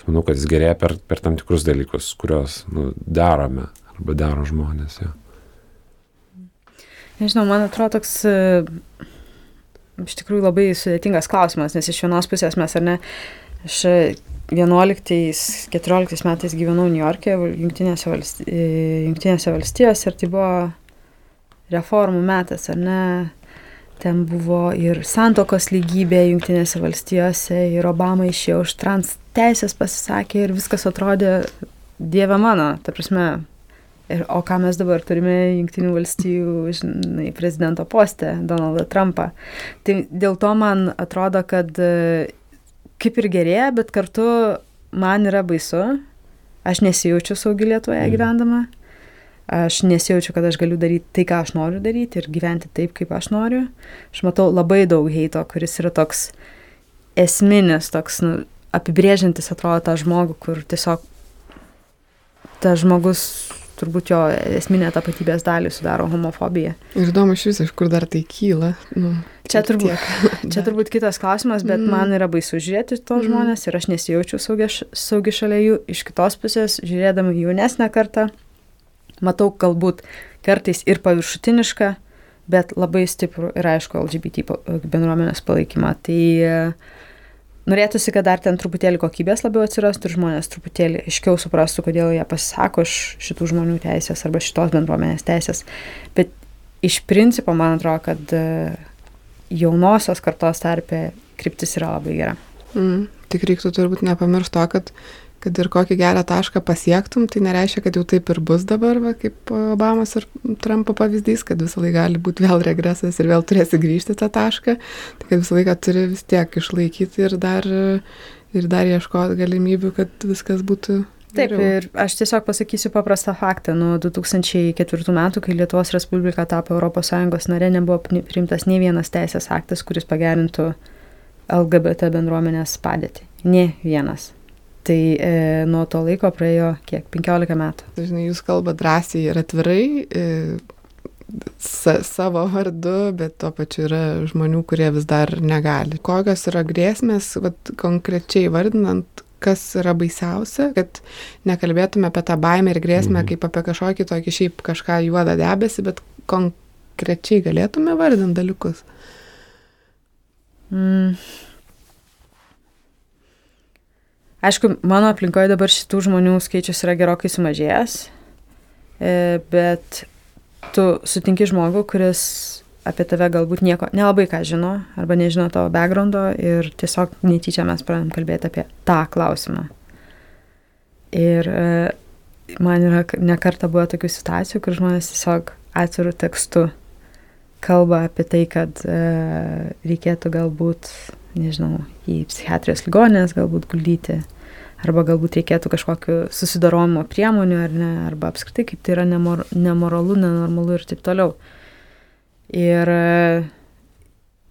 [SPEAKER 3] Aš manau, kad jis gerėja per, per tam tikrus dalykus, kuriuos nu, darome arba daro žmonės. Ja.
[SPEAKER 2] Nežinau, man atrodo toks e, iš tikrųjų labai sudėtingas klausimas, nes iš vienos pusės mes ar ne, aš 11-14 metais gyvenau New York'e, Junktinėse, valsti, e, Junktinėse valstijose ir tai buvo reformų metas, ar ne? Ten buvo ir santokos lygybė Junktinėse valstijose, ir Obama išėjo už trans teisės pasisakė ir viskas atrodė Dieve mano, ta prasme, Ir, o ką mes dabar turime Junktinių valstybių žinai, prezidento postę, Donaldą Trumpą. Tai dėl to man atrodo, kad e, kaip ir gerėja, bet kartu man yra baisu. Aš nesijaučiu saugi Lietuvoje mm. gyvendama. Aš nesijaučiu, kad aš galiu daryti tai, ką aš noriu daryti ir gyventi taip, kaip aš noriu. Aš matau labai daug heito, kuris yra toks esminis, toks nu, apibrėžiantis, atrodo, tą žmogų, kur tiesiog tas žmogus turbūt jo esminė tapatybės dalį sudaro homofobija.
[SPEAKER 4] Ir įdomu iš viso, iš kur dar tai kyla. Nu,
[SPEAKER 2] čia, turbūt, čia turbūt kitas klausimas, bet mm. man yra baisu žiūrėti to mm. žmonės ir aš nesijaučiu saugi, saugi šalia jų. Iš kitos pusės, žiūrėdama jaunesnę kartą, matau galbūt kartais ir paviršutinišką, bet labai stiprų ir aišku LGBT bendruomenės palaikymą. Tai uh, norėtųsi, kad dar ten truputėlį kokybės labiau atsirastų ir žmonės truputėlį aiškiau suprastų, kodėl jie pasisako iš šitų žmonių teisės arba šitos bendruomenės teisės. Bet iš principo man atrodo, kad e, jaunosios kartos tarpė kryptis yra labai gera.
[SPEAKER 4] Mm, tik reiktų turbūt nepamiršti to, kad kad ir kokį gerą tašką pasiektum, tai nereiškia, kad jau taip ir bus dabar, va, kaip Obamos ir Trumpo pavyzdys, kad visą laiką gali būti vėl regresas ir vėl turėsi grįžti tą tašką, tai kad visą laiką turi vis tiek išlaikyti ir dar, ir dar ieškoti galimybių, kad viskas būtų
[SPEAKER 2] Taip, ir aš tiesiog pasakysiu paprastą faktą. Nuo 2004 metų, kai Lietuvos Respublika tapo ES nare, nebuvo priimtas nei vienas teisės aktas, kuris pagerintų LGBT bendruomenės padėtį. Ne vienas. Tai e, nuo to laiko praėjo kiek? 15 metų.
[SPEAKER 4] Žinai, jūs kalbate drąsiai ir atvirai, e, sa, savo vardu, bet tuo pačiu yra žmonių, kurie vis dar negali. Kokios yra grėsmės, vat, konkrečiai vardinant, kas yra baisiausia, kad nekalbėtume apie tą baimę ir grėsmę mhm. kaip apie kažkokį tokį šiaip kažką juodą debesį, bet konkrečiai galėtume vardinti dalykus.
[SPEAKER 2] Mm. Aišku, mano aplinkoje dabar šitų žmonių skaičius yra gerokai sumažėjęs, e, bet tu sutinki žmogų, kuris apie tave galbūt nieko nelabai ką žino arba nežino tavo backgroundo ir tiesiog netyčia mes pradedam kalbėti apie tą klausimą. Ir e, man yra nekarta buvo tokių situacijų, kur žmonės tiesiog atvirų tekstų kalba apie tai, kad e, reikėtų galbūt, nežinau, į psichiatrijos ligonės galbūt guldyti, arba galbūt reikėtų kažkokiu susidarojimo priemonių, ar ne, arba apskritai kaip tai yra nemor, nemoralu, nenormalu ir taip toliau. Ir,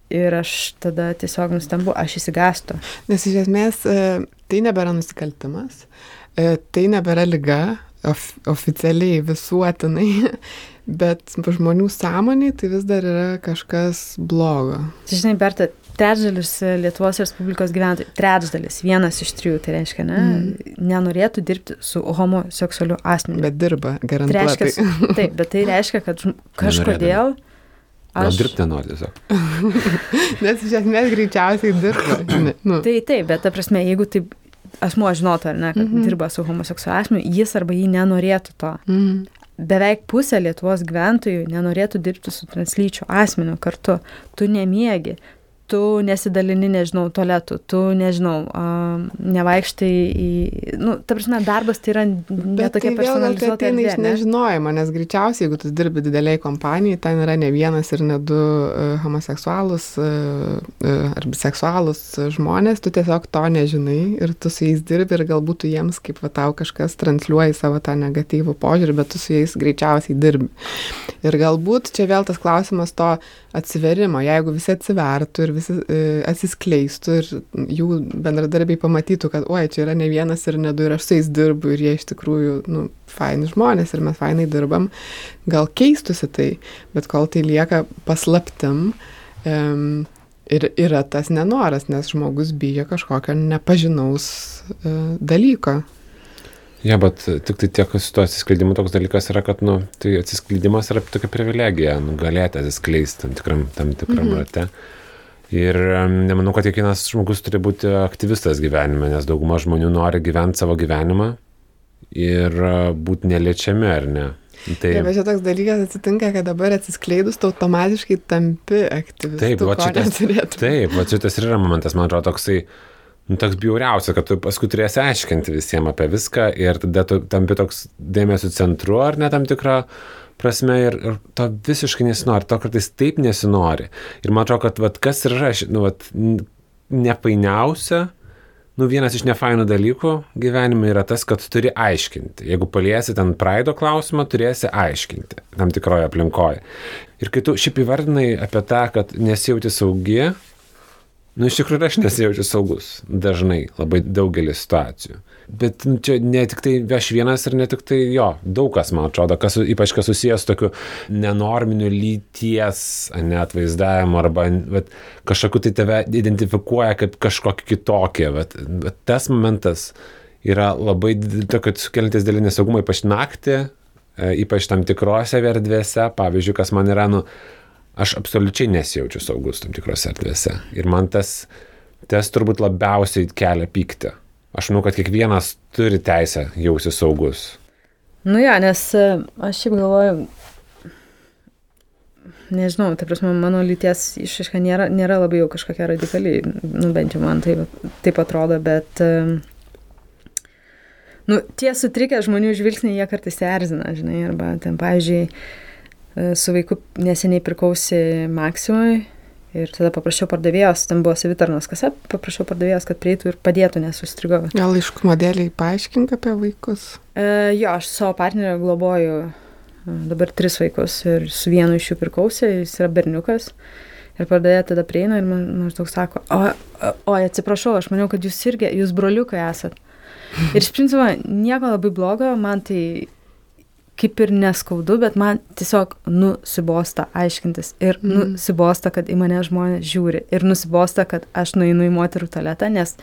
[SPEAKER 2] ir aš tada tiesiog nustembu, aš įsigastu.
[SPEAKER 4] Nes iš esmės e, tai nebėra nusikaltimas, e, tai nebėra lyga, of, oficialiai visuotinai, bet žmonių sąmoniai tai vis dar yra kažkas blogo.
[SPEAKER 2] Žinai, Berta, trečdalis Lietuvos Respublikos gyventojų, trečdalis, vienas iš trijų, tai reiškia, ne, mm. nenorėtų dirbti su homoseksualiu asmeniu.
[SPEAKER 4] Bet dirba, garantuotai.
[SPEAKER 2] Tai reiškia, taip, bet tai reiškia, kad kažkodėl...
[SPEAKER 3] Aš... Gal dirbti nenori tiesiog.
[SPEAKER 4] Nes iš esmės greičiausiai dirba.
[SPEAKER 2] nu. Tai taip, bet ta prasme, jeigu taip asmuo žinotų, ar ne, kad mm -hmm. dirba su homoseksualiu asmeniu, jis arba jį nenorėtų to. Mm -hmm beveik pusė Lietuvos gyventojų nenorėtų dirbti su translyčiu asmeniu kartu. Tu nemiegi, tu nesidalini, nežinau, tualetų, tu, nežinau, uh, nevaikštai į, nu, ta prasme, darbas tai yra netokia
[SPEAKER 4] tai
[SPEAKER 2] personalizuota.
[SPEAKER 4] Tai ateina iš ne? nežinojimo, nes greičiausiai, jeigu tu dirbi dideliai kompanijai, ten yra ne vienas ir ne du uh, homoseksualus uh, uh, ar biseksualus žmonės, tu tiesiog to nežinai ir tu su jais dirbi ir galbūt tu jiems, kaip va tau kažkas transliuoja savo tą negatyvų požiūrį, bet tu su jais greičiausiai dirbi. Ir galbūt čia vėl tas klausimas to atsiverimo, jeigu visi atsivertų ir visi visi e, atsiskleistų ir jų bendradarbiai pamatytų, kad, oi, čia yra ne vienas ir ne du ir aš su jais dirbu ir jie iš tikrųjų, nu, faini žmonės ir mes fainai dirbam, gal keistusi tai, bet kol tai lieka paslaptim, um, ir yra tas nenoras, nes žmogus bijo kažkokio nepažinaus uh, dalyko.
[SPEAKER 3] Ja, bet tik tai tiek su tuo atsiskleidimu toks dalykas yra, kad, nu, tai atsiskleidimas yra tokia privilegija, nu, galėti atsiskleisti tam tikram, tam tikram mhm. rate. Ir nemanau, kad kiekvienas žmogus turi būti aktyvistas gyvenime, nes dauguma žmonių nori gyventi savo gyvenimą ir e, būti neliečiami, ar ne?
[SPEAKER 4] Tai... Taip, bet čia toks dalykas atsitinka, kad dabar atsiskleidus, tu automatiškai tampi aktyvistu.
[SPEAKER 3] Taip, va šitas, taip, va šitas ir yra momentas, man atrodo, toksai, nu, toks bjauriausia, kad tu paskui turėsi aiškinti visiems apie viską ir tada tu tampi toks dėmesio centru ar ne tam tikrą prasme ir, ir to visiškai nesinori, to kartais taip nesinori. Ir man atrodo, kad vat, kas yra, nu, vat, nepainiausia, nu, vienas iš nefainų dalykų gyvenime yra tas, kad turi aiškinti. Jeigu paliesi ten praido klausimą, turėsi aiškinti tam tikroje aplinkoje. Ir kai tu šiaip įvardinai apie tą, kad nesijauti saugi, nu, iš tikrųjų aš nesijaučiu saugus. Dažnai, labai daugelį situacijų bet nu, čia ne tik tai aš vienas ir ne tik tai jo, daug kas, man atrodo, kas, ypač kas susijęs su tokiu nenorminiu lyties neatvaizdavimu arba vat, kažkokiu tai tave identifikuoja kaip kažkokį kitokį. Vat, vat, tas momentas yra labai, kad sukelintis dėl nesaugumo, ypač naktį, e, ypač tam tikrose erdvėse, pavyzdžiui, kas man yra, nu, aš absoliučiai nesijaučiu saugus tam tikrose erdvėse. Ir man tas, tas turbūt labiausiai kelia pyktį. Aš manau, kad kiekvienas turi teisę jausti saugus.
[SPEAKER 2] Nu ja, nes e, aš šiaip galvoju, nežinau, tai prasme, mano lyties išaiška nėra, nėra labai jau kažkokia radikaliai, nu bent jau man taip, taip atrodo, bet uh, nu, tie sutrikę žmonių žvilgsniai, jie kartais erzina, žinai, arba ten, pavyzdžiui, e, su vaiku neseniai pirkausi Maksimui ir tada paprašiau pardavėjos, ten buvo savitarnos kasa, paprašiau pardavėjos, kad prieitų ir padėtų, nes sustrigo.
[SPEAKER 4] Gal aiškumo dėliai paaiškink apie vaikus?
[SPEAKER 2] E, jo, aš savo partnerio globoju e, dabar tris vaikus ir su vienu iš jų pirkausi, jis yra berniukas. Ir pardavėja tada prieina ir man maždaug sako, o, o, o atsiprašau, aš maniau, kad jūs irgi, jūs broliukai esat. Ir iš principo nieko labai blogo, man tai kaip ir neskaudu, bet man tiesiog nusibosta aiškintis. Ir mm. nusibosta, kad į mane žmonės žiūri. Ir nusibosta, kad aš nueinu į moterų tualetą, nes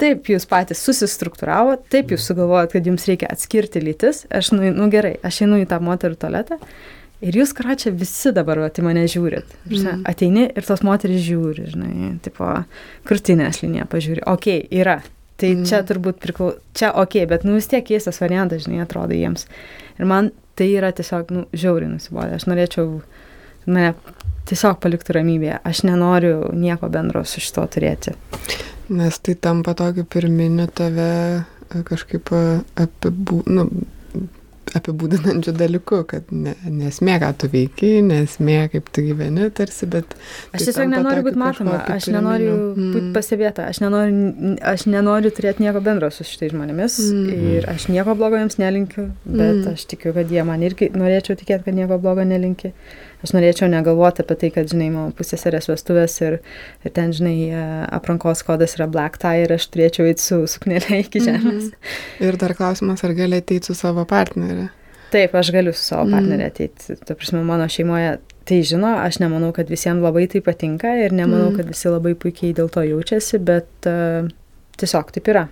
[SPEAKER 2] taip jūs patys susistruktūravo, taip jūs sugalvojot, kad jums reikia atskirti lytis. Aš nueinu, nu gerai, aš einu į tą moterų tualetą. Ir jūs, karočią, visi dabar į mane žiūrit. Mm. Ateini ir tos moteris žiūri, žinai, tipo, krūtinės linija pažiūri. Ok, yra. Tai mm. čia turbūt priklauso, čia ok, bet nu vis tiek keistas variantas, žinai, atrodo jiems. Ir man tai yra tiesiog, nu, žiauriai nusibodę. Aš norėčiau mane tiesiog palikti ramybėje. Aš nenoriu nieko bendro su šito turėti.
[SPEAKER 4] Nes tai tampa tokiu pirminiu tave kažkaip apibū, nu, apibūdinančių dalykų, kad ne, nesmė, ką tu veiki, nesmė, kaip tu gyveni, tarsi, bet...
[SPEAKER 2] Aš tai tiesiog nenoriu būti matoma, aš nenoriu mm. būti pastebėta, aš nenoriu, aš nenoriu turėti nieko bendro su šitais žmonėmis mm. ir aš nieko blogo jiems nelinkiu, bet mm. aš tikiu, kad jie man irgi norėčiau tikėti, kad nieko blogo nelinki. Aš norėčiau negalvoti apie tai, kad, žinai, mano pusėserės vestuvės ir, ir ten, žinai, e, aprankos kodas yra black tie ir aš turėčiau eiti su suknelė iki mhm. žemės. Mm
[SPEAKER 4] -hmm. Ir dar klausimas, ar gali ateiti su savo partnerė?
[SPEAKER 2] Taip, aš galiu su savo mhm. ateiti. Tu prasme, mano šeimoje tai žino, aš nemanau, kad visiems labai tai patinka ir nemanau, mm. kad visi labai puikiai dėl to jaučiasi, bet uh, tiesiog taip yra.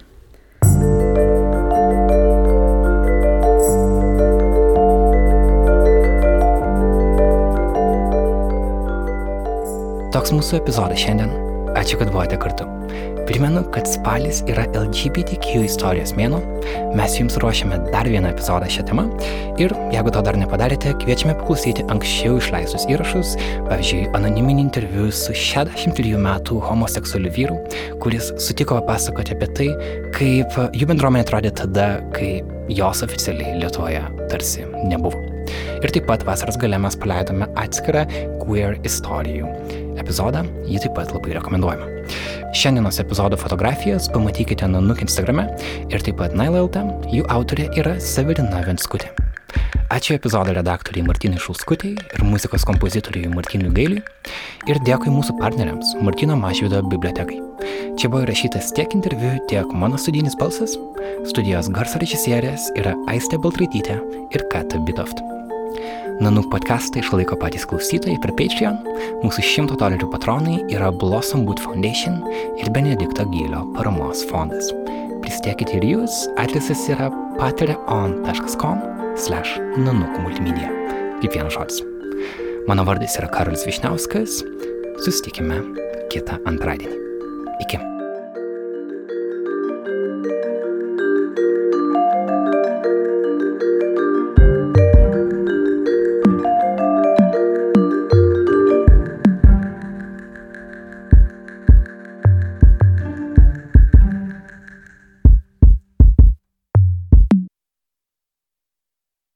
[SPEAKER 1] Toks mūsų epizodas šiandien. Ačiū, kad buvote kartu. Primenu, kad spalis yra LGBTQ istorijos mėno. Mes jums ruošiame dar vieną epizodą šią temą. Ir jeigu to dar nepadarėte, kviečiame paklausyti anksčiau išleistus įrašus, pavyzdžiui, anoniminį interviu su 63 metų homoseksualiu vyru, kuris sutiko papasakoti apie tai, kaip jų bendruomenė atrodė tada, kai jos oficialiai Lietuvoje tarsi nebuvo. Ir taip pat vasaros gale mes paleidome atskirą queer istorijų epizodą, jį taip pat labai rekomenduojame. Šiandienos epizodo fotografijas pamatykite Nanuk Instagrame ir taip pat Nailalt, jų autorė yra Severina Venskutė. Ačiū epizodo redaktoriai Martinai Šulskutėjai ir muzikos kompozitoriui Martinui Gailiui ir dėkui mūsų partneriams Martino Mažvido bibliotekai. Čia buvo įrašytas tiek interviu, tiek mano studijinis balsas. Studijos garso režisierės yra Aistė Baltraitytė ir Kata Bitoft. Nanuk podcastą išlaiko patys klausytojai per Patreon. Mūsų 100 dolerių patronai yra Blossom Boot Foundation ir Benedikto Gylio paramos fondas. Pristėkite ir jūs, adresas yra patreon.com slash nanuk multimedia. Kaip vienas žodis. Mano vardas yra Karolis Višniauskas. Susitikime kitą antradienį. Iki.